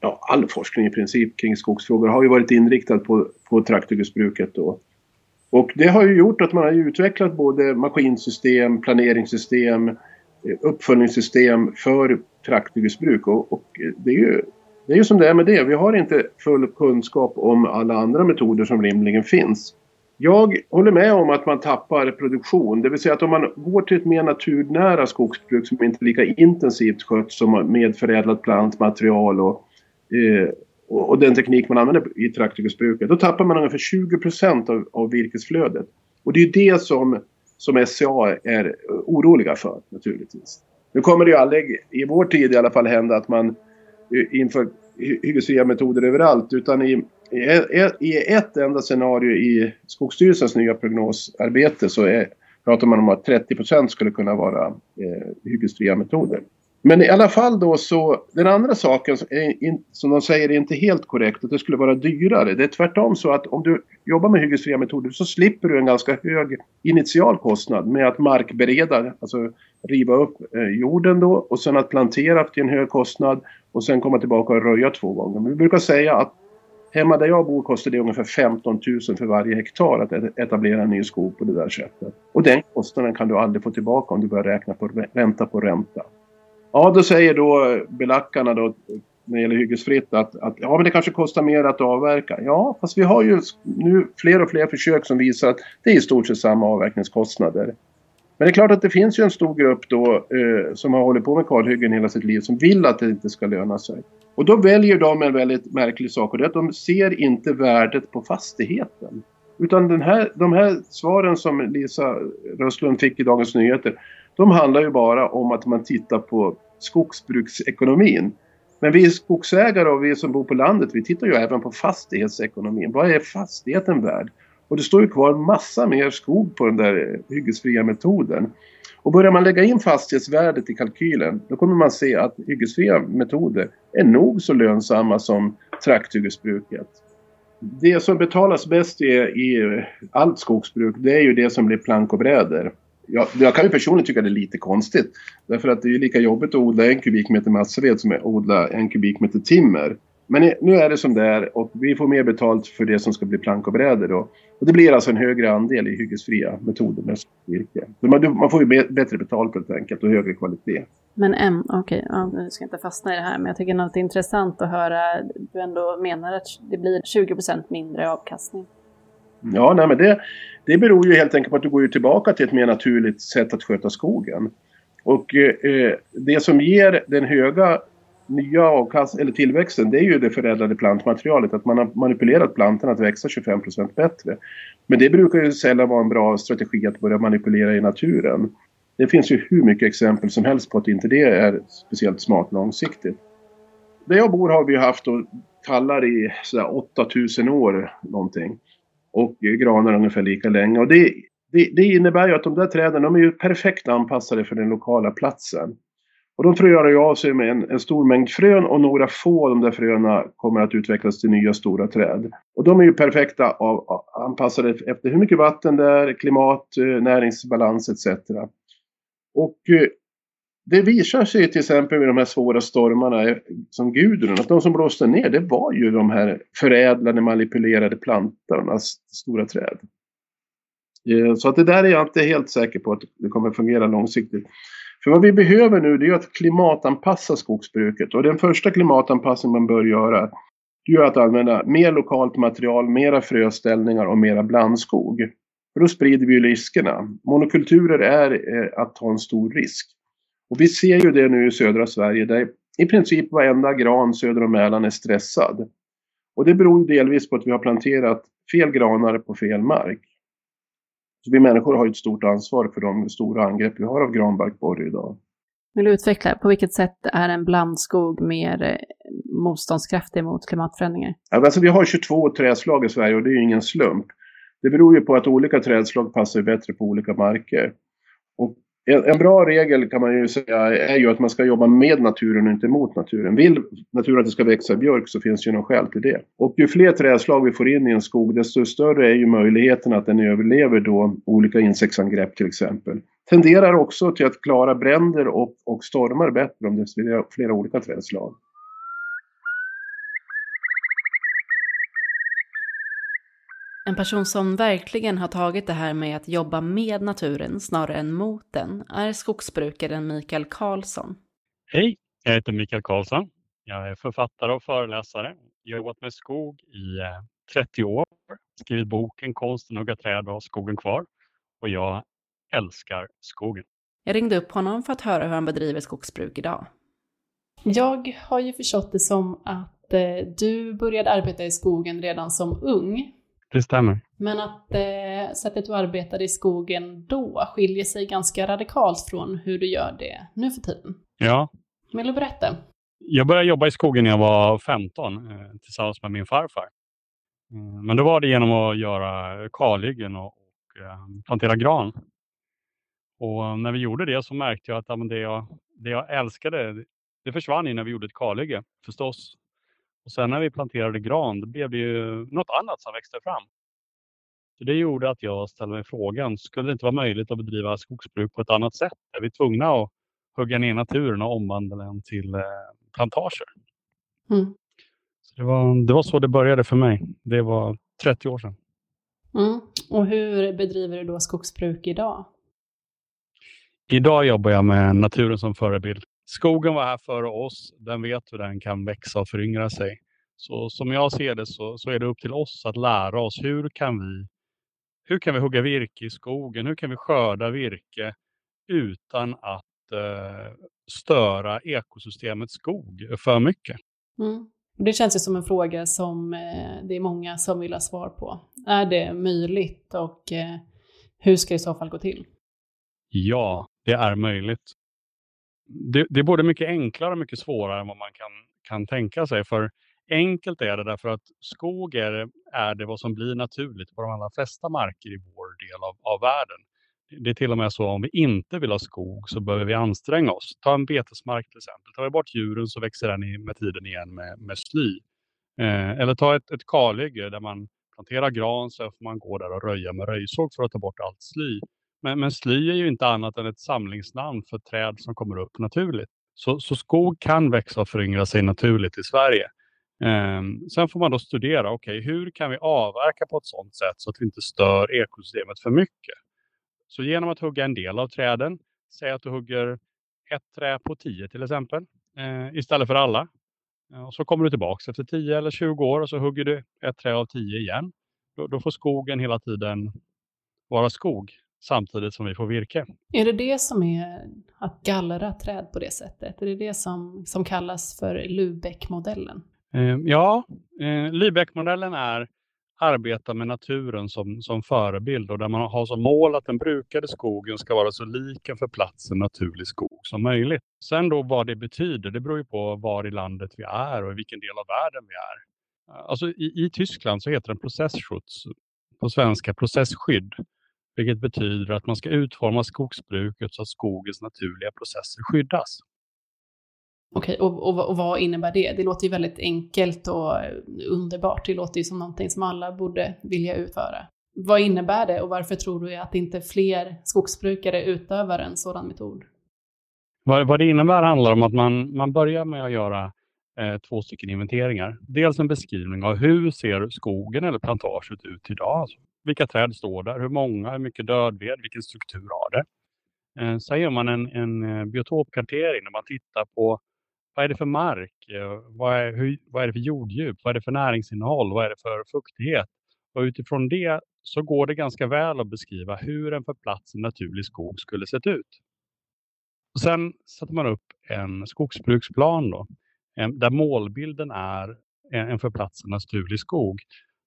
ja, all forskning i princip kring skogsfrågor har ju varit inriktad på, på trakthyggesbruket då. Och det har ju gjort att man har utvecklat både maskinsystem, planeringssystem, eh, uppföljningssystem för trakthyggesbruk. Och, och det är ju det är ju som det är med det. Vi har inte full kunskap om alla andra metoder som rimligen finns. Jag håller med om att man tappar produktion. Det vill säga att om man går till ett mer naturnära skogsbruk som inte är lika intensivt skött som med förädlat plantmaterial och, Eh, och den teknik man använder i trakthyggesbruket. Då tappar man ungefär 20 procent av, av virkesflödet. Och det är det som, som SCA är oroliga för naturligtvis. Nu kommer det ju aldrig, i vår tid i alla fall, hända att man eh, inför hyggesfria metoder överallt utan i, i, ett enda scenario i Skogsstyrelsens nya prognosarbete så är, pratar man om att 30% skulle kunna vara eh, hyggesfria metoder. Men i alla fall då så, den andra saken in, som de säger är inte helt korrekt, att det skulle vara dyrare. Det är tvärtom så att om du jobbar med hyggesfria metoder så slipper du en ganska hög initial kostnad med att markbereda, alltså riva upp eh, jorden då och sen att plantera till en hög kostnad och sen komma tillbaka och röja två gånger. Men Vi brukar säga att hemma där jag bor kostar det ungefär 15 000 för varje hektar att etablera en ny skog på det där sättet. Och den kostnaden kan du aldrig få tillbaka om du börjar räkna på ränta på ränta. Ja, då säger då belackarna då när det gäller hyggesfritt att, att ja, men det kanske kostar mer att avverka. Ja, fast vi har ju nu fler och fler försök som visar att det är i stort sett samma avverkningskostnader. Men det är klart att det finns ju en stor grupp då eh, som har hållit på med kalhyggen hela sitt liv som vill att det inte ska löna sig. Och då väljer de en väldigt märklig sak och det är att de ser inte värdet på fastigheten. Utan den här, de här svaren som Lisa Röstlund fick i Dagens Nyheter de handlar ju bara om att man tittar på skogsbruksekonomin. Men vi skogsägare och vi som bor på landet, vi tittar ju även på fastighetsekonomin. Vad är fastigheten värd? Och det står ju kvar massa mer skog på den där hyggesfria metoden. Och börjar man lägga in fastighetsvärdet i kalkylen då kommer man se att hyggesfria metoder är nog så lönsamma som trakthyggesbruket. Det som betalas bäst i, i allt skogsbruk det är ju det som blir plank och bräder jag, jag kan ju personligen tycka det är lite konstigt. Därför att det är lika jobbigt att odla en kubikmeter massaved som att odla en kubikmeter timmer. Men nu är det som det är och vi får mer betalt för det som ska bli plank och brädor då. Och det blir alltså en högre andel i hyggesfria metoder med virke. Man, man får ju bättre betalt helt enkelt och högre kvalitet. Men M, okej, okay, ja, ska inte fastna i det här, men jag tycker något intressant att höra. Du ändå menar att det blir 20% mindre avkastning. Mm. Ja, nej men det, det beror ju helt enkelt på att du går ju tillbaka till ett mer naturligt sätt att sköta skogen. Och eh, eh det som ger den höga nya avkast eller tillväxten det är ju det förädlade plantmaterialet. Att man har manipulerat plantorna att växa 25% bättre. Men det brukar ju sällan vara en bra strategi att börja manipulera i naturen. Det finns ju hur mycket exempel som helst på att inte det är speciellt smart långsiktigt. Där jag bor har vi haft tallar i 8000 år någonting och granar ungefär lika länge. Och det, det, det, innebär ju att de där träden de är ju perfekt anpassade för den lokala platsen. Och de fröar ju av sig med en, en, stor mängd frön och några få av de där fröna kommer att utvecklas till nya stora träd. Och de är ju perfekta av, anpassade efter hur mycket vatten det är, klimat, eh, näringsbalans etc. Och eh, det visar sig till exempel vid de här svåra stormarna som Gudrun att de som blåste ner det var ju de här förädlade manipulerade plantornas stora träd. Eh, så att det där är jag inte helt säker på att det kommer fungera långsiktigt. För vad vi behöver nu det är att klimatanpassa skogsbruket och den första klimatanpassning man bör göra det är att använda mer lokalt material, mera fröställningar och mera blandskog. För då sprider vi ju riskerna. Monokulturer är eh, att ta en stor risk. Och vi ser ju det nu i södra Sverige där i princip varenda gran söder om Mälaren är stressad. Och det beror delvis på att vi har planterat fel granar på fel mark. Så vi människor har ett stort ansvar för de stora angrepp vi har av granbarkborre idag. Vill du utveckla, på vilket sätt är en blandskog mer eh, motståndskraftig mot klimatförändringar? Alltså vi har 22 trädslag i Sverige och det är ju ingen slump. Det beror ju på att olika trädslag passar bättre på olika marker. En, en, bra regel kan man ju säga är ju att man ska jobba med naturen och inte mot naturen. Vill naturen att det ska växa björk så finns det ju någon skäl till det. Och ju fler trädslag vi får in i en skog desto större är ju möjligheten att den överlever då olika insektsangrepp till exempel. Tenderar också till att klara bränder och, och stormar bättre om det är flera, flera olika trädslag. En person som verkligen har tagit det här med att jobba med naturen snarare än mot den är skogsbrukaren Mikael Karlsson. Hej, jag heter Mikael Karlsson. Jag är författare och föreläsare. Jag har jobbat med skog i 30 eh, år, skrivit boken Konsten att hugga träd och skogen kvar. Och jag älskar skogen. Jag ringde upp honom för att höra hur han bedriver skogsbruk idag. Jag har ju förstått det som att eh, du började arbeta i skogen redan som ung. Det stämmer. Men att eh, sättet du arbetade i skogen då skiljer sig ganska radikalt från hur du gör det nu för tiden. Ja. Vill du berätta? Jag började jobba i skogen när jag var 15 eh, tillsammans med min farfar. Mm, men då var det genom att göra kalhyggen och, och eh, plantera gran. Och när vi gjorde det så märkte jag att ja, det, jag, det jag älskade, det försvann ju när vi gjorde ett kalhygge förstås. Och sen när vi planterade gran, då blev det ju något annat som växte fram. Så det gjorde att jag ställde mig frågan, skulle det inte vara möjligt att bedriva skogsbruk på ett annat sätt? Är vi tvungna att hugga ner naturen och omvandla den till eh, plantager? Mm. Så det, var, det var så det började för mig. Det var 30 år sedan. Mm. Och hur bedriver du då skogsbruk idag? Idag jobbar jag med naturen som förebild. Skogen var här före oss. Den vet hur den kan växa och föryngra sig. Så som jag ser det så, så är det upp till oss att lära oss hur kan vi hur kan vi hugga virke i skogen? Hur kan vi skörda virke utan att eh, störa ekosystemets skog för mycket? Mm. Det känns ju som en fråga som eh, det är många som vill ha svar på. Är det möjligt och eh, hur ska det i så fall gå till? Ja, det är möjligt det, det, är både mycket enklare och mycket svårare än vad man kan, kan tänka sig. För enkelt är det därför att skog är, är det vad som blir naturligt på de allra flesta marker i vår del av, av världen. Det är till och med så om vi inte vill ha skog så behöver vi anstränga oss. Ta en betesmark till exempel. Tar vi bort djuren så växer den med tiden igen med, med sly. Eh, eller ta ett, ett kalhygge där man planterar gran så får man gå där och röja med röjsåg för att ta bort allt sly. Men, men sly är ju inte annat än ett samlingsnamn för träd som kommer upp naturligt. Så, så skog kan växa och föryngra sig naturligt i Sverige. Um, sen får man då studera, okej, okay, hur kan vi avverka på ett sådant sätt så att vi inte stör ekosystemet för mycket? Så genom att hugga en del av träden, säg att du hugger ett trä på tio till exempel, uh, istället för alla. Eh, och så kommer du tillbaka efter 10 eller 20 år och så hugger du ett trä av tio igen. Då, då får skogen hela tiden vara skog samtidigt som vi får virke. Är det det som är att gallra träd på det sättet? Är det det som, som kallas för Lubeck-modellen? Eh, ja, eh, Lübeck-modellen är arbeta med naturen som, som förebild och där man har som mål att den brukade skogen ska vara så lik en för platsen naturlig skog som möjligt. Sen då vad det betyder, det beror ju på var i landet vi är och i vilken del av världen vi är. Alltså i, i Tyskland så heter den Processschutz, på svenska processskydd. Vilket betyder att man ska utforma skogsbruket så att skogens naturliga processer skyddas. Okej, och, och, och, vad innebär det? Det låter ju väldigt enkelt och underbart. Det låter ju som någonting som alla borde vilja utföra. Vad innebär det och varför tror du att inte fler skogsbrukare utövar en sådan metod? Vad, vad det innebär handlar om att man, man börjar med att göra eh, två stycken inventeringar. Dels en beskrivning av hur ser skogen eller plantaget ut idag? Alltså, vilka träd står där? Hur många? Hur mycket dödved? Vilken struktur har det? Eh, sen gör man en, en eh, biotopkartering där man tittar på vad är det för mark? Eh, vad är, hur, vad är det för jorddjup? Vad är det för näringsinnehåll? Vad är det för fuktighet? Och utifrån det så går det ganska väl att beskriva hur en för platsen naturlig skog skulle sett ut. Och sen sätter man upp en skogsbruksplan då, eh, där målbilden är en för platsen naturlig skog.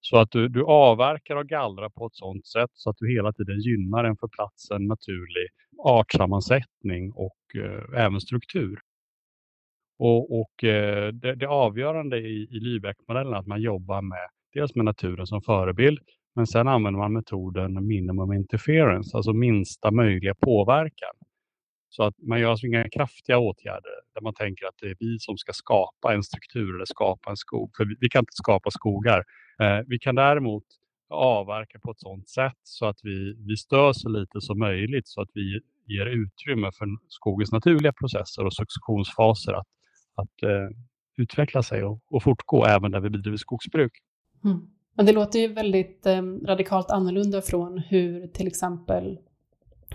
Så att du, du avverkar och gallrar på ett sådant sätt så att du hela tiden gynnar en för platsen naturlig artsammansättning och eh, även struktur. Och, och eh, det, det, avgörande i, i Lübeck-modellen är att man jobbar med dels med naturen som förebild men sen använder man metoden minimum interference, alltså minsta möjliga påverkan. Så att man gör alltså inga kraftiga åtgärder där man tänker att det är vi som ska skapa en struktur eller skapa en skog. För vi, vi kan inte skapa skogar. Eh, vi kan däremot avverka på ett sådant sätt så att vi, vi stör så lite som möjligt så att vi ger utrymme för skogens naturliga processer och successionsfaser att, att eh, utveckla sig och, och fortgå även där vi bedriver skogsbruk. Mm. Men det låter ju väldigt eh, radikalt annorlunda från hur till exempel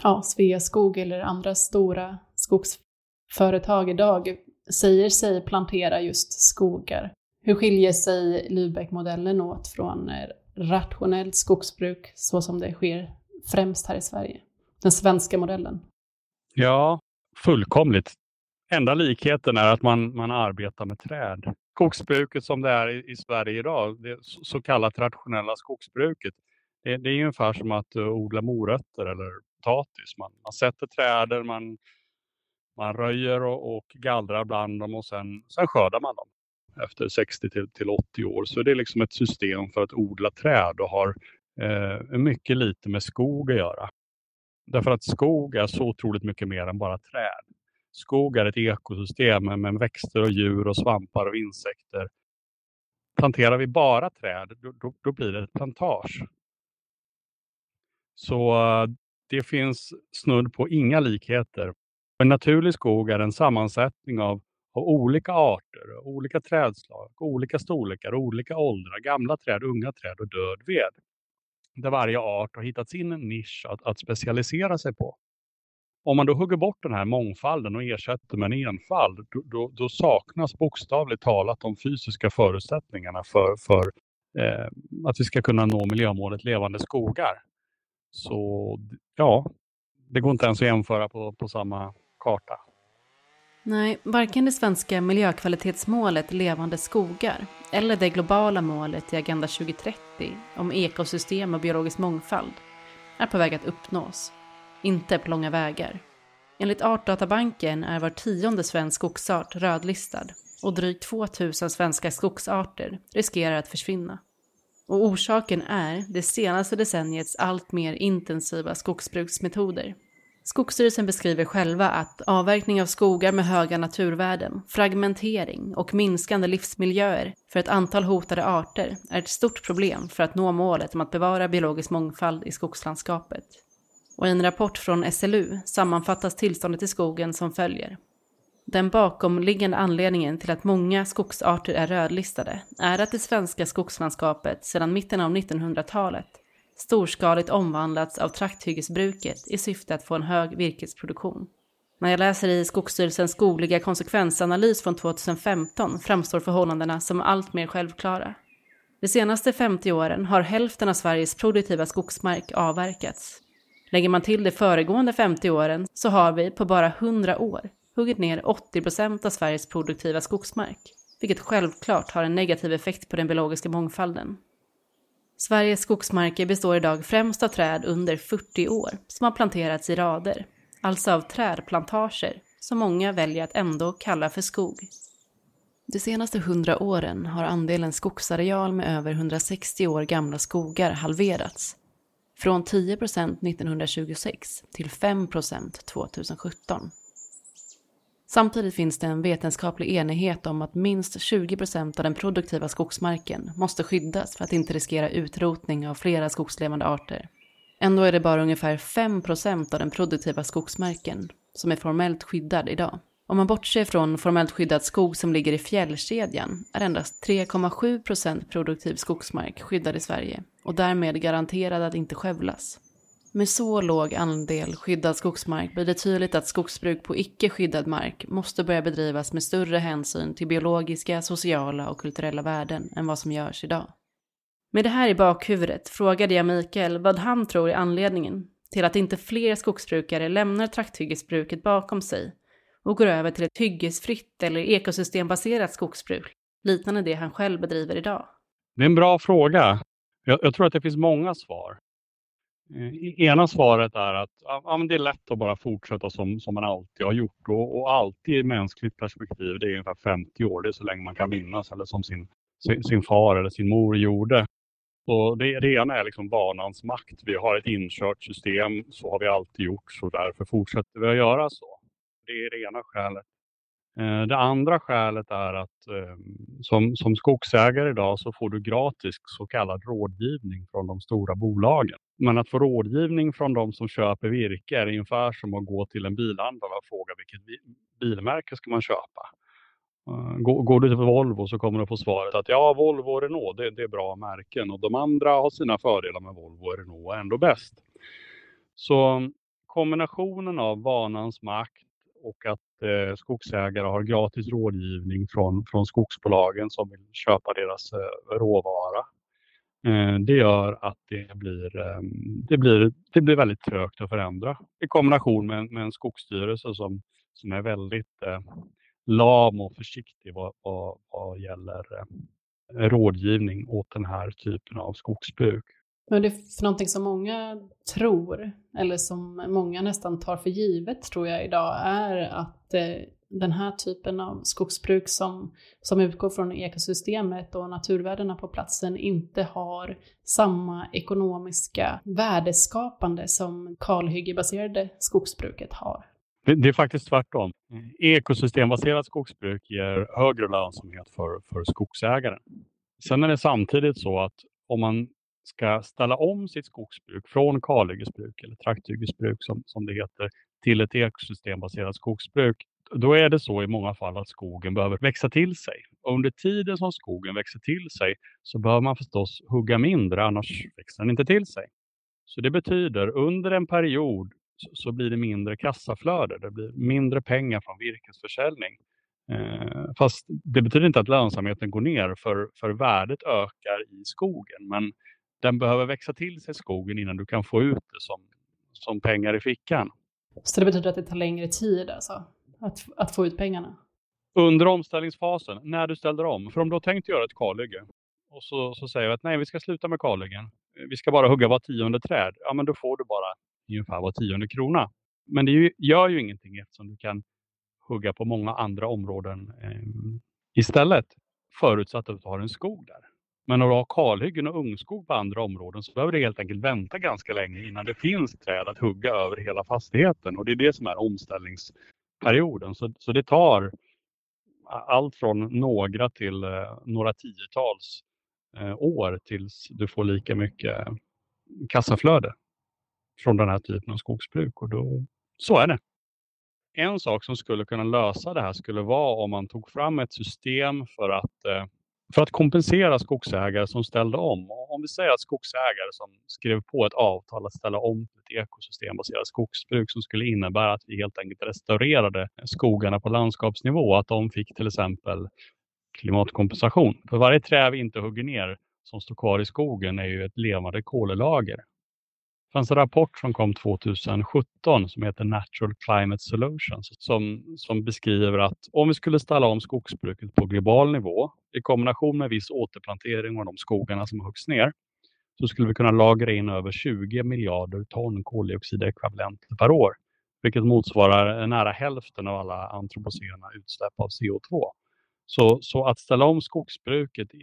ja, Sveaskog eller andra stora skogsföretag idag säger sig plantera just skogar. Hur skiljer sig Lübeck-modellen åt från eh, rationellt skogsbruk så som det sker främst här i Sverige? Den svenska modellen. Ja, fullkomligt. Enda likheten är att man, man arbetar med träd. Skogsbruket som det är i, i Sverige idag, det så kallat rationella skogsbruket, det, det är ungefär som att eh, odla morötter eller potatis. Man, man sätter träden, man, man röjer och, och gallrar bland dem och sen, sen skördar man dem efter 60 till, till 80 år. Så det är liksom ett system för att odla träd och har eh, mycket lite med skog att göra. Därför att skog är så otroligt mycket mer än bara träd. Skog är ett ekosystem med växter och djur och svampar och insekter. Planterar vi bara träd, då, då, då blir det ett plantage. Så det finns snudd på inga likheter. En naturlig skog är en sammansättning av, av olika arter, olika trädslag, olika storlekar, olika åldrar, gamla träd, unga träd och död ved. Där varje art har hittat sin nisch att, att specialisera sig på. Om man då hugger bort den här mångfalden och ersätter med en enfald, då, då, då saknas bokstavligt talat de fysiska förutsättningarna för, för eh, att vi ska kunna nå miljömålet levande skogar. Så ja, det går inte ens att jämföra på, på samma karta. Nej, varken det svenska miljökvalitetsmålet Levande skogar eller det globala målet i Agenda 2030 om ekosystem och biologisk mångfald är på väg att uppnås. Inte på långa vägar. Enligt Artdatabanken är var tionde svensk skogsart rödlistad och drygt 2000 svenska skogsarter riskerar att försvinna. Och orsaken är det senaste decenniets allt mer intensiva skogsbruksmetoder. Skogsstyrelsen beskriver själva att avverkning av skogar med höga naturvärden, fragmentering och minskande livsmiljöer för ett antal hotade arter är ett stort problem för att nå målet om att bevara biologisk mångfald i skogslandskapet. Och i en rapport från SLU sammanfattas tillståndet i skogen som följer. Den bakomliggande anledningen till att många skogsarter är rödlistade är att det svenska skogslandskapet sedan mitten av 1900-talet storskaligt omvandlats av trakthyggesbruket i syfte att få en hög virkesproduktion. När jag läser i Skogsstyrelsens skogliga konsekvensanalys från 2015 framstår förhållandena som allt mer självklara. De senaste 50 åren har hälften av Sveriges produktiva skogsmark avverkats. Lägger man till de föregående 50 åren så har vi på bara 100 år huggit ner 80 procent av Sveriges produktiva skogsmark, vilket självklart har en negativ effekt på den biologiska mångfalden. Sveriges skogsmarker består idag främst av träd under 40 år som har planterats i rader, alltså av trädplantager som många väljer att ändå kalla för skog. De senaste 100 åren har andelen skogsareal med över 160 år gamla skogar halverats. Från 10 procent 1926 till 5 procent 2017. Samtidigt finns det en vetenskaplig enighet om att minst 20 procent av den produktiva skogsmarken måste skyddas för att inte riskera utrotning av flera skogslevande arter. Ändå är det bara ungefär 5 procent av den produktiva skogsmarken som är formellt skyddad idag. Om man bortser från formellt skyddad skog som ligger i fjällkedjan är endast 3,7 procent produktiv skogsmark skyddad i Sverige och därmed garanterad att inte skövlas. Med så låg andel skyddad skogsmark blir det tydligt att skogsbruk på icke skyddad mark måste börja bedrivas med större hänsyn till biologiska, sociala och kulturella värden än vad som görs idag. Med det här i bakhuvudet frågade jag Mikael vad han tror är anledningen till att inte fler skogsbrukare lämnar trakthyggesbruket bakom sig och går över till ett hyggesfritt eller ekosystembaserat skogsbruk, liknande det han själv bedriver idag. Det är en bra fråga. Jag, jag tror att det finns många svar. Eh, ena svaret är att ja, men det är lätt att bara fortsätta som, som man alltid har gjort och, och alltid i mänskligt perspektiv, det är ungefär 50 år, det är så länge man kan minnas eller som sin, sin, sin far eller sin mor gjorde. Så det, det ena är liksom vanans makt. Vi har ett inkört system, så har vi alltid gjort, så därför fortsätter vi att göra så. Det är det ena skälet. Eh, det andra skälet är att ehm, som, som skogsägare idag så får du gratis så kallad rådgivning från de stora bolagen. Men att få rådgivning från de som köper virke är ungefär som att gå till en bilhandlare och fråga vilket bilmärke ska man köpa. Eh, går, du till Volvo så kommer du få svaret att ja, Volvo och Renault, det, det är bra märken och de andra har sina fördelar med Volvo och Renault är ändå bäst. Så kombinationen av vanans makt och att eh, skogsägare har gratis rådgivning från, från skogsbolagen som vill köpa deras eh, råvara. Eh, det gör att det blir, eh, det, blir, det blir väldigt trögt att förändra i kombination med, med en skogsstyrelse som, som är väldigt eh, lam och försiktig vad, vad, vad gäller eh, rådgivning åt den här typen av skogsbruk. Men det är för någonting som många tror, eller som många nästan tar för givet tror jag idag, är att eh, den här typen av skogsbruk som, som utgår från ekosystemet och naturvärdena på platsen inte har samma ekonomiska värdeskapande som kalhyggebaserade skogsbruket har. Det, det är faktiskt tvärtom. Ekosystembaserat skogsbruk ger högre lönsamhet för, för skogsägaren. Sen är det samtidigt så att om man ska ställa om sitt skogsbruk från kalhyggesbruk eller trakthyggesbruk som, som det heter till ett ekosystembaserat skogsbruk. Då är det så i många fall att skogen behöver växa till sig. Och under tiden som skogen växer till sig så behöver man förstås hugga mindre annars växer den inte till sig. Så det betyder under en period så blir det mindre kassaflöde. Det blir mindre pengar från virkesförsäljning. Eh, fast det betyder inte att lönsamheten går ner för, för värdet ökar i skogen. Men den behöver växa till sig skogen innan du kan få ut det som, som pengar i fickan. Så det betyder att det tar längre tid alltså, att, att få ut pengarna? Under omställningsfasen, när du ställer om. För om du har tänkt göra ett kalhygge och så, så säger vi att nej, vi ska sluta med kalhyggen. Vi ska bara hugga var tionde träd. Ja, men då får du bara ungefär var tionde krona. Men det ju, gör ju ingenting eftersom du kan hugga på många andra områden eh, istället. Förutsatt att du har en skog där. Men när du har kalhyggen och ungskog på andra områden så behöver du helt enkelt vänta ganska länge innan det finns träd att hugga över hela fastigheten. Och det är det som är omställningsperioden. Så, så det tar allt från några till eh, några tiotals eh, år tills du får lika mycket kassaflöde från den här typen av skogsbruk. Och då, så är det. En sak som skulle kunna lösa det här skulle vara om man tog fram ett system för att eh, för att kompensera skogsägare som ställde om. Om vi säger att skogsägare som skrev på ett avtal att ställa om till ett ekosystembaserat skogsbruk som skulle innebära att vi helt enkelt restaurerade skogarna på landskapsnivå. Att de fick till exempel klimatkompensation. För varje träd vi inte hugger ner som står kvar i skogen är ju ett levande kolelager. Det fanns en rapport som kom 2017 som heter Natural Climate Solutions som, som beskriver att om vi skulle ställa om skogsbruket på global nivå i kombination med viss återplantering av de skogarna som huggs ner så skulle vi kunna lagra in över 20 miljarder ton koldioxidekvivalenter per år, vilket motsvarar nära hälften av alla antropocena utsläpp av CO2. Så, så att ställa om skogsbruket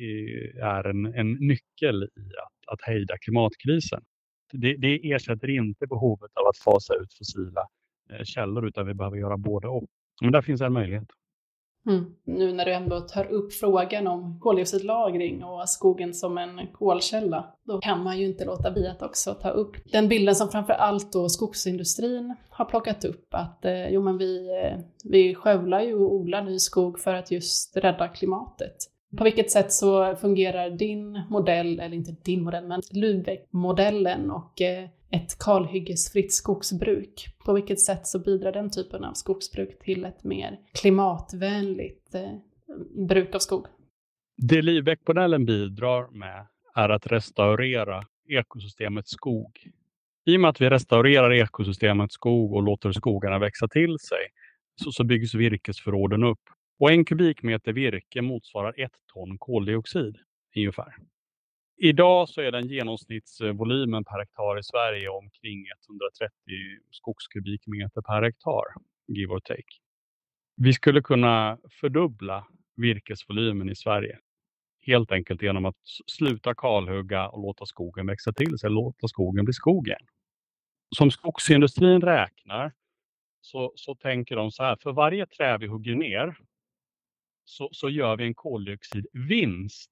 är en, en nyckel i att, att hejda klimatkrisen det, det ersätter inte behovet av att fasa ut fossila eh, källor utan vi behöver göra både och. Men där finns en möjlighet. Mm. Nu när du ändå tar upp frågan om koldioxidlagring och skogen som en kolkälla, då kan man ju inte låta bli att också ta upp den bilden som framför allt då skogsindustrin har plockat upp, att eh, jo men vi, eh, vi skövlar ju och odlar ny skog för att just rädda klimatet. På vilket sätt så fungerar din modell, eller inte din modell, men Lübeck-modellen och eh, ett kalhyggesfritt skogsbruk. På vilket sätt så bidrar den typen av skogsbruk till ett mer klimatvänligt eh, bruk av skog? Det Lübeck-modellen bidrar med är att restaurera ekosystemet skog. I och med att vi restaurerar ekosystemet skog och låter skogarna växa till sig så, så byggs virkesförråden upp. Och en kubikmeter virke motsvarar ett ton koldioxid ungefär. Idag så är den genomsnittsvolymen per hektar i Sverige omkring 130 skogskubikmeter per hektar, give or take. Vi skulle kunna fördubbla virkesvolymen i Sverige. Helt enkelt genom att sluta kalhugga och låta skogen växa till sig, låta skogen bli skog igen. Som skogsindustrin räknar så, så tänker de så här, för varje träd vi hugger ner så, så gör vi en koldioxidvinst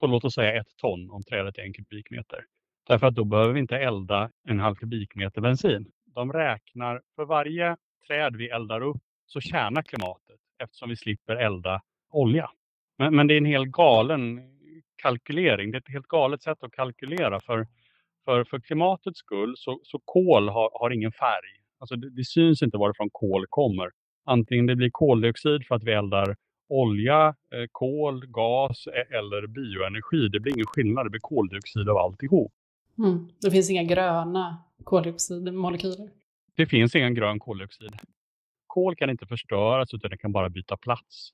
på låt oss säga ett ton om trädet är en kubikmeter. Därför att då behöver vi inte elda en halv kubikmeter bensin. De räknar för varje träd vi eldar upp så tjänar klimatet eftersom vi slipper elda olja. Men, men det är en helt galen kalkylering. Det är ett helt galet sätt att kalkylera. För, för, för klimatets skull så, så kol har, har ingen färg. Alltså det, det syns inte varifrån kol kommer. Antingen det blir koldioxid för att vi eldar olja, eh, kol, gas e- eller bioenergi. Det blir ingen skillnad, det blir koldioxid av alltihop. Mm. Det finns inga gröna koldioxidmolekyler? Det finns ingen grön koldioxid. Kol kan inte förstöras utan det kan bara byta plats.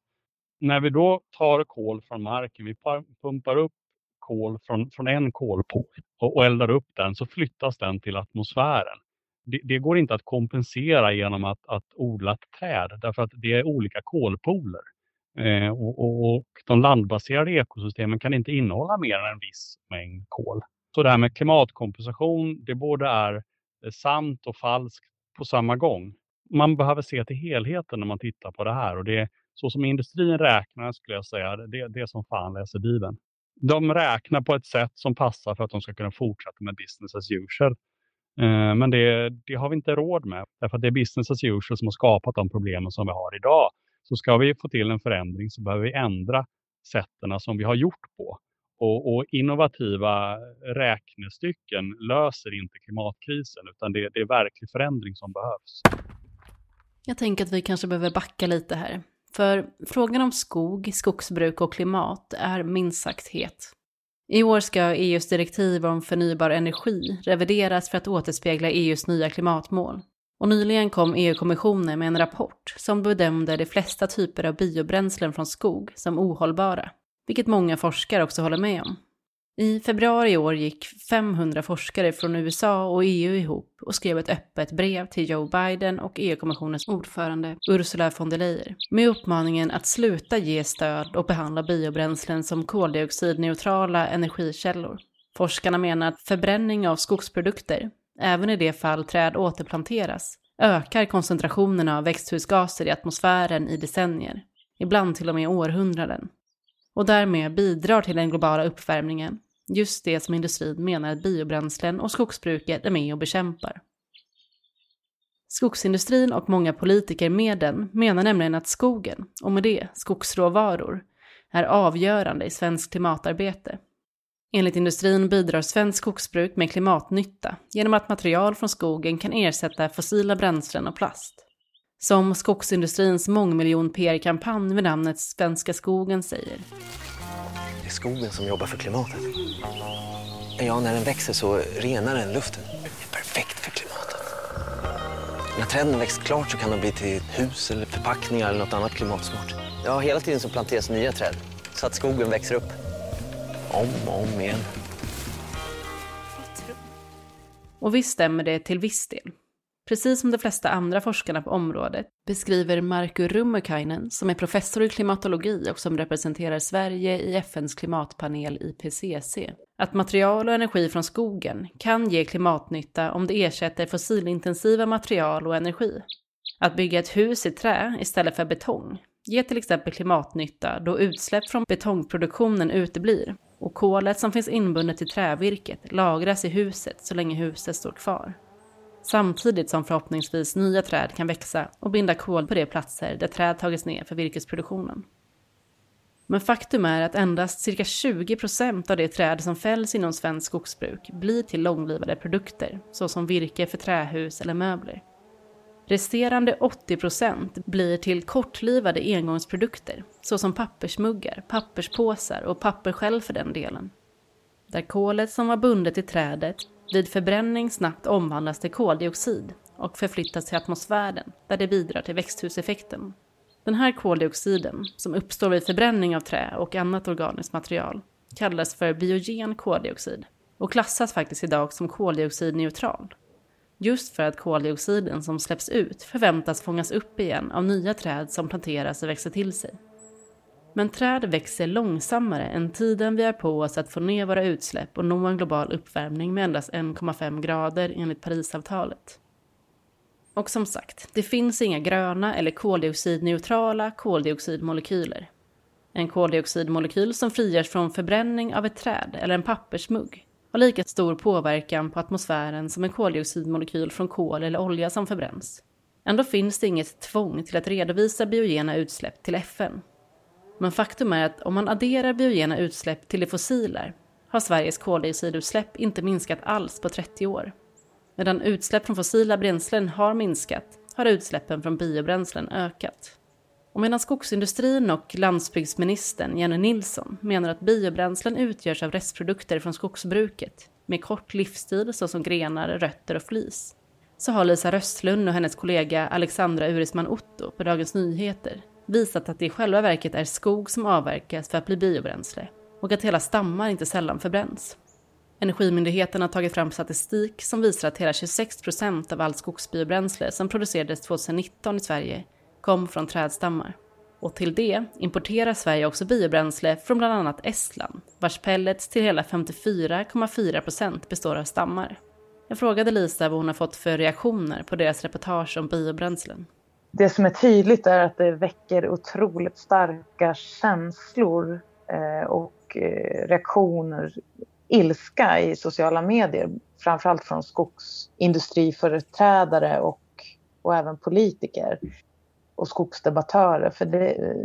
När vi då tar kol från marken, vi pumpar upp kol från, från en kolpool och, och eldar upp den så flyttas den till atmosfären. Det, det, går inte att kompensera genom att, att odla ett träd därför att det är olika kolpooler. Eh, och, och, de landbaserade ekosystemen kan inte innehålla mer än en viss mängd kol. Så det här med klimatkompensation, det både är eh, sant och falskt på samma gång. Man behöver se till helheten när man tittar på det här och det så som industrin räknar skulle jag säga, det, det är som fan läser Bibeln. De räknar på ett sätt som passar för att de ska kunna fortsätta med business as usual. Eh, men det, det, har vi inte råd med, därför att det är business as usual som har skapat de problemen som vi har idag. Så ska vi få till en förändring så behöver vi ändra sätten som vi har gjort på. Och, och, innovativa räknestycken löser inte klimatkrisen utan det, det är verklig förändring som behövs. Jag tänker att vi kanske behöver backa lite här. För frågan om skog, skogsbruk och klimat är minst sagt het. I år ska EUs direktiv om förnybar energi revideras för att återspegla EUs nya klimatmål. Och nyligen kom EU-kommissionen med en rapport som bedömde de flesta typer av biobränslen från skog som ohållbara, vilket många forskare också håller med om. I februari i år gick 500 forskare från USA och EU ihop och skrev ett öppet brev till Joe Biden och EU-kommissionens ordförande Ursula von der Leyen med uppmaningen att sluta ge stöd och behandla biobränslen som koldioxidneutrala energikällor. Forskarna menar att förbränning av skogsprodukter även i det fall träd återplanteras, ökar koncentrationerna av växthusgaser i atmosfären i decennier, ibland till och med århundraden. Och därmed bidrar till den globala uppvärmningen, just det som industrin menar att biobränslen och skogsbruket är med och bekämpar. Skogsindustrin och många politiker med den menar nämligen att skogen, och med det skogsråvaror, är avgörande i svenskt klimatarbete Enligt industrin bidrar svensk skogsbruk med klimatnytta genom att material från skogen kan ersätta fossila bränslen och plast. Som skogsindustrins mångmiljon PR-kampanj med namnet Svenska skogen säger. Det är skogen som jobbar för klimatet. Ja, när den växer så renar den luften. Det är perfekt för klimatet. När träden växt klart så kan de bli till hus eller förpackningar eller något annat klimatsmart. Ja, hela tiden så planteras nya träd så att skogen växer upp om och om igen. Och visst stämmer det till viss del. Precis som de flesta andra forskarna på området beskriver Markku Rummukainen, som är professor i klimatologi och som representerar Sverige i FNs klimatpanel IPCC, att material och energi från skogen kan ge klimatnytta om det ersätter fossilintensiva material och energi. Att bygga ett hus i trä istället för betong ger till exempel klimatnytta då utsläpp från betongproduktionen uteblir och kolet som finns inbundet i trävirket lagras i huset så länge huset står kvar. Samtidigt som förhoppningsvis nya träd kan växa och binda kol på de platser där träd tagits ner för virkesproduktionen. Men faktum är att endast cirka 20 procent av de träd som fälls inom svenskt skogsbruk blir till långlivade produkter, såsom virke för trähus eller möbler. Resterande 80% blir till kortlivade engångsprodukter, såsom pappersmuggar, papperspåsar och papper själv för den delen. Där kolet som var bundet i trädet vid förbränning snabbt omvandlas till koldioxid och förflyttas till atmosfären där det bidrar till växthuseffekten. Den här koldioxiden, som uppstår vid förbränning av trä och annat organiskt material, kallas för biogen koldioxid och klassas faktiskt idag som koldioxidneutral. Just för att koldioxiden som släpps ut förväntas fångas upp igen av nya träd som planteras och växer till sig. Men träd växer långsammare än tiden vi har på oss att få ner våra utsläpp och nå en global uppvärmning med endast 1,5 grader enligt Parisavtalet. Och som sagt, det finns inga gröna eller koldioxidneutrala koldioxidmolekyler. En koldioxidmolekyl som frigörs från förbränning av ett träd eller en pappersmugg har lika stor påverkan på atmosfären som en koldioxidmolekyl från kol eller olja som förbränns. Ändå finns det inget tvång till att redovisa biogena utsläpp till FN. Men faktum är att om man adderar biogena utsläpp till det fossila har Sveriges koldioxidutsläpp inte minskat alls på 30 år. Medan utsläpp från fossila bränslen har minskat har utsläppen från biobränslen ökat. Och medan skogsindustrin och landsbygdsministern Jenny Nilsson menar att biobränslen utgörs av restprodukter från skogsbruket med kort livstid såsom grenar, rötter och flis, så har Lisa Röstlund och hennes kollega Alexandra Urisman Otto på Dagens Nyheter visat att det i själva verket är skog som avverkas för att bli biobränsle och att hela stammar inte sällan förbränns. Energimyndigheten har tagit fram statistik som visar att hela 26 procent av allt skogsbiobränsle som producerades 2019 i Sverige kom från trädstammar. Och till det importerar Sverige också biobränsle från bland annat Estland, vars pellets till hela 54,4 procent består av stammar. Jag frågade Lisa vad hon har fått för reaktioner på deras reportage om biobränslen. Det som är tydligt är att det väcker otroligt starka känslor eh, och eh, reaktioner ilska i sociala medier, framförallt från skogsindustriföreträdare och, och även politiker och skogsdebattörer. För det,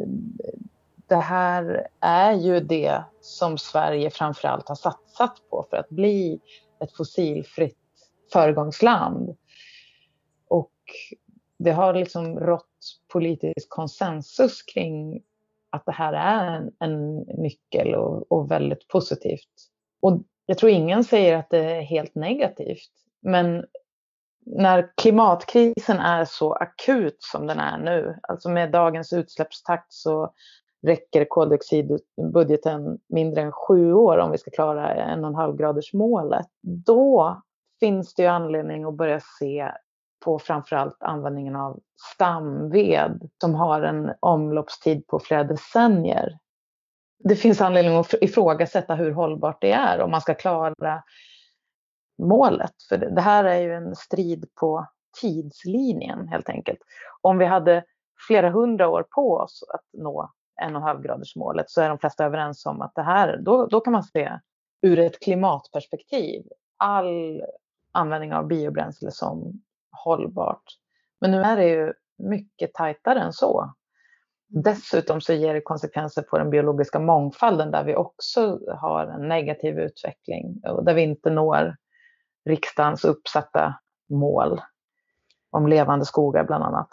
det här är ju det som Sverige framförallt har satsat på för att bli ett fossilfritt föregångsland. Och det har liksom rått politisk konsensus kring att det här är en, en nyckel och, och väldigt positivt och jag tror ingen säger att det är helt negativt. Men när klimatkrisen är så akut som den är nu, alltså med dagens utsläppstakt så räcker koldioxidbudgeten mindre än sju år om vi ska klara en och en halv graders målet. Då finns det ju anledning att börja se på framförallt användningen av stamved som har en omloppstid på flera decennier det finns anledning att ifrågasätta hur hållbart det är om man ska klara målet. För det här är ju en strid på tidslinjen helt enkelt. Om vi hade flera hundra år på oss att nå en och en halv graders målet så är de flesta överens om att det här, då, då kan man se ur ett klimatperspektiv all användning av biobränsle som hållbart. Men nu är det ju mycket tajtare än så. Dessutom så ger det konsekvenser på den biologiska mångfalden där vi också har en negativ utveckling och där vi inte når riksdagens uppsatta mål om levande skogar bland annat.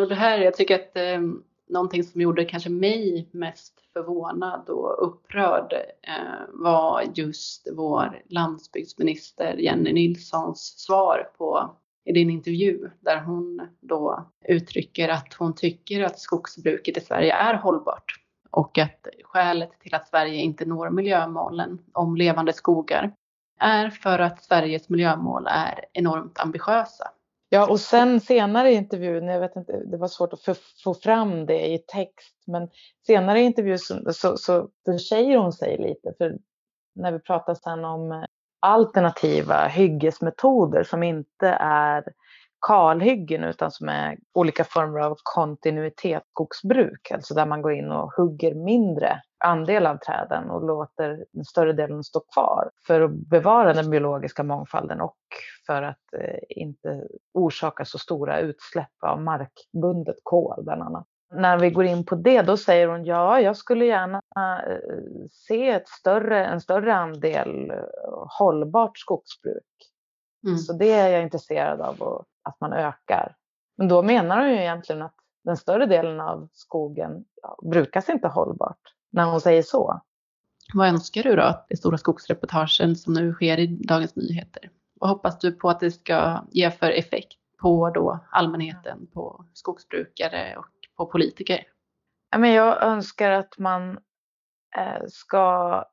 Och det här, jag tycker att eh, någonting som gjorde kanske mig mest förvånad och upprörd eh, var just vår landsbygdsminister Jenny Nilssons svar på i din intervju där hon då uttrycker att hon tycker att skogsbruket i Sverige är hållbart och att skälet till att Sverige inte når miljömålen om levande skogar är för att Sveriges miljömål är enormt ambitiösa. Ja, och sen senare i intervjun, jag vet inte, det var svårt att få fram det i text, men senare i intervjun så, så, så försäger hon sig lite, för när vi pratar sen om alternativa hyggesmetoder som inte är kalhyggen utan som är olika former av kontinuitetsskogsbruk, alltså där man går in och hugger mindre andel av träden och låter den större delen stå kvar för att bevara den biologiska mångfalden och för att eh, inte orsaka så stora utsläpp av markbundet kol bland annat. När vi går in på det, då säger hon ja, jag skulle gärna eh, se ett större, en större andel eh, hållbart skogsbruk. Mm. Så det är jag intresserad av att man ökar. Men då menar hon ju egentligen att den större delen av skogen ja, brukas inte hållbart när hon säger så. Vad önskar du då att det stora skogsreportagen som nu sker i Dagens Nyheter? Vad hoppas du på att det ska ge för effekt på då allmänheten, på skogsbrukare och på politiker? Jag önskar att man eh, ska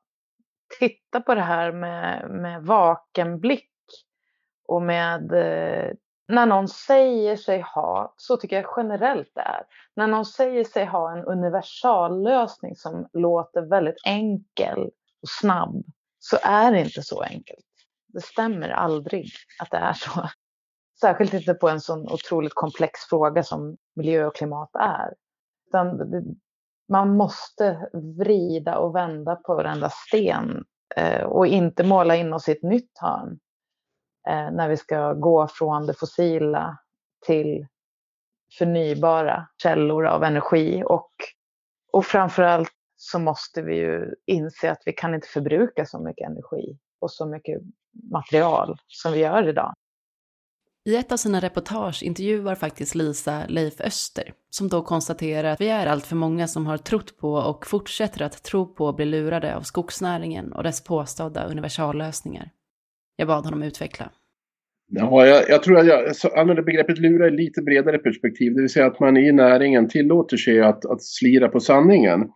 titta på det här med, med vaken blick och med eh, när någon säger sig ha, så tycker jag generellt det är, när någon säger sig ha en universallösning som låter väldigt enkel och snabb, så är det inte så enkelt. Det stämmer aldrig att det är så. Särskilt inte på en sån otroligt komplex fråga som miljö och klimat är. Utan det, man måste vrida och vända på varenda sten eh, och inte måla in oss i ett nytt hörn Eh, när vi ska gå från det fossila till förnybara källor av energi. Och, och framförallt så måste vi ju inse att vi kan inte förbruka så mycket energi och så mycket material som vi gör idag. I ett av sina reportage intervjuar faktiskt Lisa Leif Öster, som då konstaterar att vi är allt för många som har trott på och fortsätter att tro på att bli lurade av skogsnäringen och dess påstådda universallösningar. Jag bad honom utveckla. Ja, jag, jag tror att jag använder begreppet lura i lite bredare perspektiv. Det vill säga att man i näringen tillåter sig att, att slira på sanningen.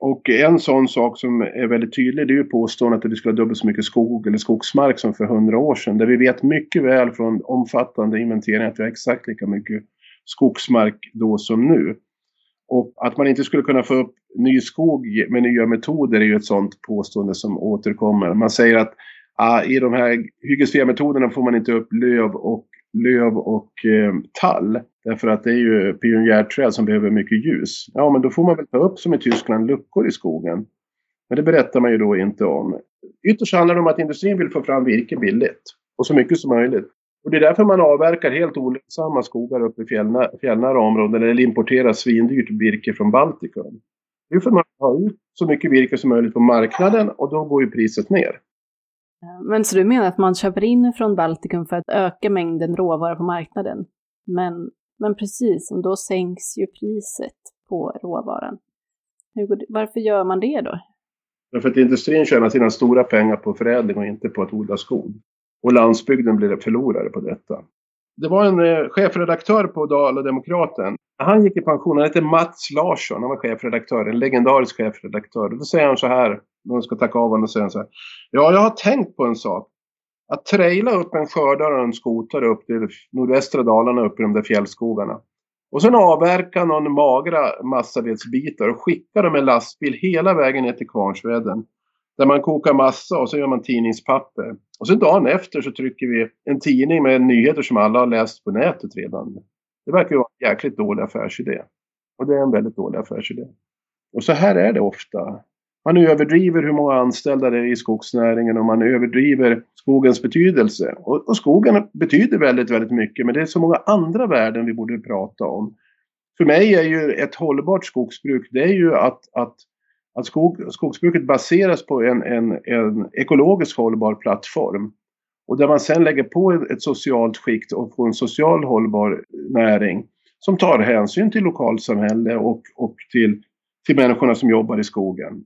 Och en sån sak som är väldigt tydlig det är ju påståendet att vi skulle ha dubbelt så mycket skog eller skogsmark som för hundra år sedan. Där vi vet mycket väl från omfattande inventeringar att vi har exakt lika mycket skogsmark då som nu. Och att man inte skulle kunna få upp ny skog med nya metoder är ju ett sånt påstående som återkommer. Man säger att Uh, i de här hyggesfria metoderna får man inte upp löv och, löv och eh, tall. Därför att det är ju pionjärträd som behöver mycket ljus. Ja, men då får man väl ta upp som i Tyskland luckor i skogen. Men det berättar man ju då inte om. Ytterst handlar det om att industrin vill få fram virke billigt och så mycket som möjligt. Och det är därför man avverkar helt olönsamma skogar uppe i fjällnära, fjällnära områden eller importerar svindyrt virke från Baltikum. Nu får man ha ut så mycket virke som möjligt på marknaden och då går ju priset ner. Men så du menar att man köper in från Baltikum för att öka mängden råvara på marknaden? Men, men precis, och då sänks ju priset på råvaran. varför gör man det då? Därför att industrin tjänar sina stora pengar på förädling och inte på att odla skog. Och landsbygden blir förlorare på detta. Det var en eh, chefredaktör på Dala-Demokraten. Han gick i pension, han hette Mats Larsson, han var chefredaktör, en legendarisk chefredaktör. Då säger han så här, någon ska tacka av honom och säga så här. Ja, jag har tänkt på en sak. Att traila upp en skördare och en skotare upp till nordvästra Dalarna upp i de där fjällskogarna. Och sen avverka någon magra massavedsbitar och skicka dem med lastbil hela vägen ner till Kvarnsveden. Där man kokar massa och så gör man tidningspapper. Och sen dagen efter så trycker vi en tidning med nyheter som alla har läst på nätet redan. Det verkar ju vara en jäkligt dålig affärsidé. Och det är en väldigt dålig affärsidé. Och så här är det ofta. Man överdriver hur många anställda det är i skogsnäringen och man överdriver skogens betydelse. Och, och, skogen betyder väldigt, väldigt mycket men det är så många andra värden vi borde prata om. För mig är ju ett hållbart skogsbruk, det är ju att, att, att skog, skogsbruket baseras på en, en, en ekologiskt hållbar plattform. Och där man sen lägger på ett socialt skikt och får en social hållbar näring som tar hänsyn till lokalsamhälle och, och till, till människorna som jobbar i skogen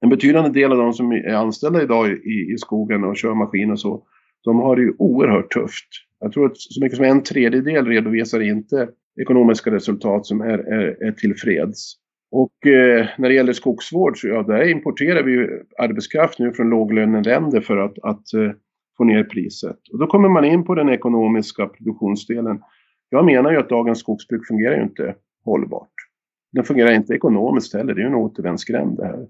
en betydande del av de som är anställda idag i, i skogen och kör maskin och så, de har det ju oerhört tufft. Jag tror att så mycket som en tredjedel redovisar inte ekonomiska resultat som är, är, är tillfreds. Och eh, när det gäller skogsvård så ja, där importerar vi ju arbetskraft nu från låglöneländer för att, att eh, få ner priset. Och då kommer man in på den ekonomiska produktionsdelen. Jag menar ju att dagens skogsbruk fungerar ju inte hållbart. Den fungerar inte ekonomiskt heller, det är ju en återvändsgränd det här.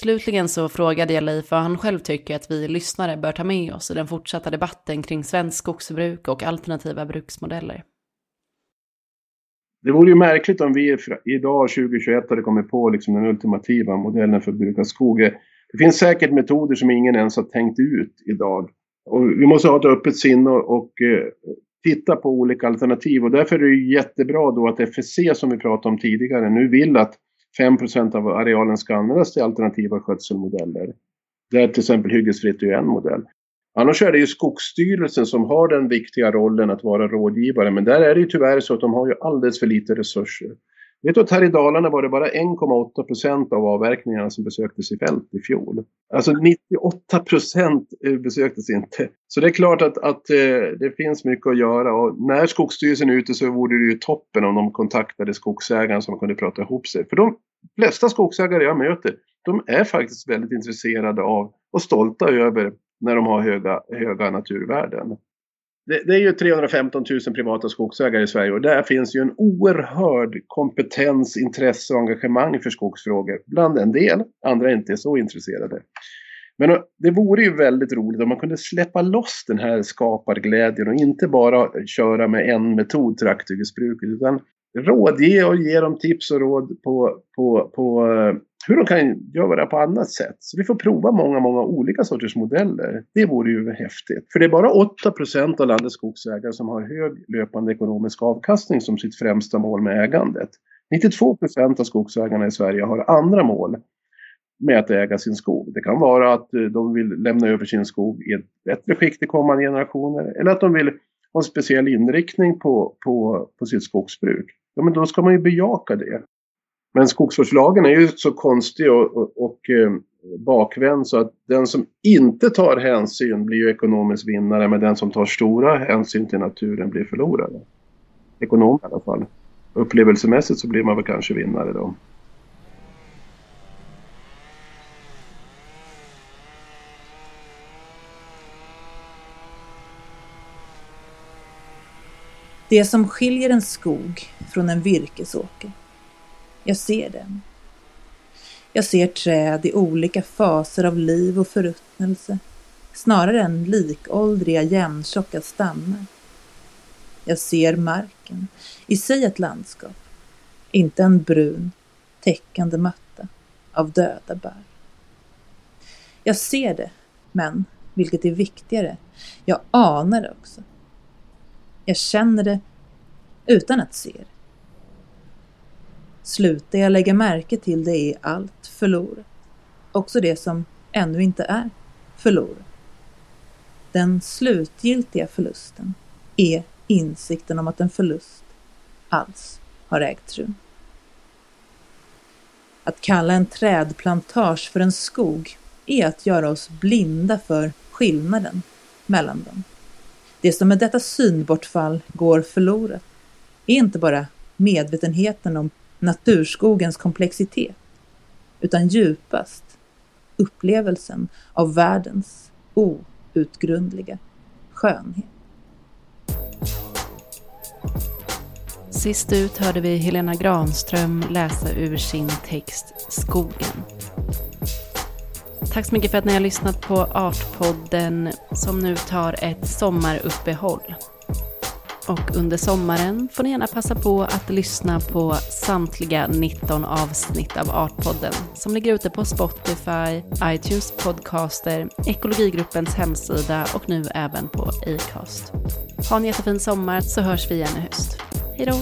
Slutligen så frågade jag Leif vad han själv tycker att vi lyssnare bör ta med oss i den fortsatta debatten kring svensk skogsbruk och alternativa bruksmodeller. Det vore ju märkligt om vi idag 2021 hade kommit på liksom den ultimativa modellen för att bruka skog. Det finns säkert metoder som ingen ens har tänkt ut idag. Och vi måste ha ett öppet sinne och, eh, titta på olika alternativ och därför är det jättebra då att FSC som vi pratade om tidigare nu vill att 5% av arealen ska användas till alternativa skötselmodeller. Där till exempel hyggesfritt är en modell. Annars är det ju Skogsstyrelsen som har den viktiga rollen att vara rådgivare men där är det ju tyvärr så att de har ju alldeles för lite resurser. Vet du att här i Dalarna var det bara 1,8 procent av avverkningarna som besöktes i fält i fjol. Alltså 98 procent eh, besöktes inte. Så det är klart att, att eh, det finns mycket att göra och när Skogsstyrelsen är ute så vore det ju toppen om de kontaktade skogsägaren som kunde prata ihop sig. För de flesta skogsägare jag möter, de är faktiskt väldigt intresserade av och stolta över när de har höga, höga naturvärden det, det, är ju 315 000 privata skogsägare i Sverige och där finns ju en oerhörd kompetens, intresse och engagemang för skogsfrågor. Bland en del, andra inte är så intresserade. Men det vore ju väldigt roligt om man kunde släppa loss den här skaparglädjen och inte bara köra med en metod, trakthyggesbruket, utan rådge och ge dem tips och råd på, på, på eh, hur de kan göra det på annat sätt. Så vi får prova många, många olika sorters modeller. Det vore ju häftigt. För det är bara 8 procent av landets skogsägare som har hög löpande ekonomisk avkastning som sitt främsta mål med ägandet. 92 procent av skogsägarna i Sverige har andra mål med att äga sin skog. Det kan vara att eh, de vill lämna över sin skog i ett bättre skick till kommande generationer eller att de vill ha en speciell inriktning på, på, på sitt skogsbruk. Ja, men då ska man ju bejaka det. Men skogsvårdslagen är ju så konstig och, och, och eh, bakvänd så att den som inte tar hänsyn blir ju ekonomisk vinnare men den som tar stora hänsyn till naturen blir förlorare. Ekonom i alla fall. Upplevelsemässigt så blir man väl kanske vinnare då. Det som skiljer en skog från en virkesåker jag ser den. Jag ser träd i olika faser av liv och förruttnelse, snarare än likåldriga jämntjocka stammar. Jag ser marken, i sig ett landskap, inte en brun, täckande matta av döda bär. Jag ser det, men, vilket är viktigare, jag anar det också. Jag känner det utan att se det. Slutar jag lägga märke till det är allt förlorat. Också det som ännu inte är förlorat. Den slutgiltiga förlusten är insikten om att en förlust alls har ägt rum. Att kalla en trädplantage för en skog är att göra oss blinda för skillnaden mellan dem. Det som med detta synbortfall går förlorat är inte bara medvetenheten om naturskogens komplexitet, utan djupast upplevelsen av världens outgrundliga skönhet. Sist ut hörde vi Helena Granström läsa ur sin text Skogen. Tack så mycket för att ni har lyssnat på Artpodden som nu tar ett sommaruppehåll. Och under sommaren får ni gärna passa på att lyssna på samtliga 19 avsnitt av Artpodden som ligger ute på Spotify, iTunes Podcaster, Ekologigruppens hemsida och nu även på Acast. Ha en jättefin sommar så hörs vi igen i höst. Hej då!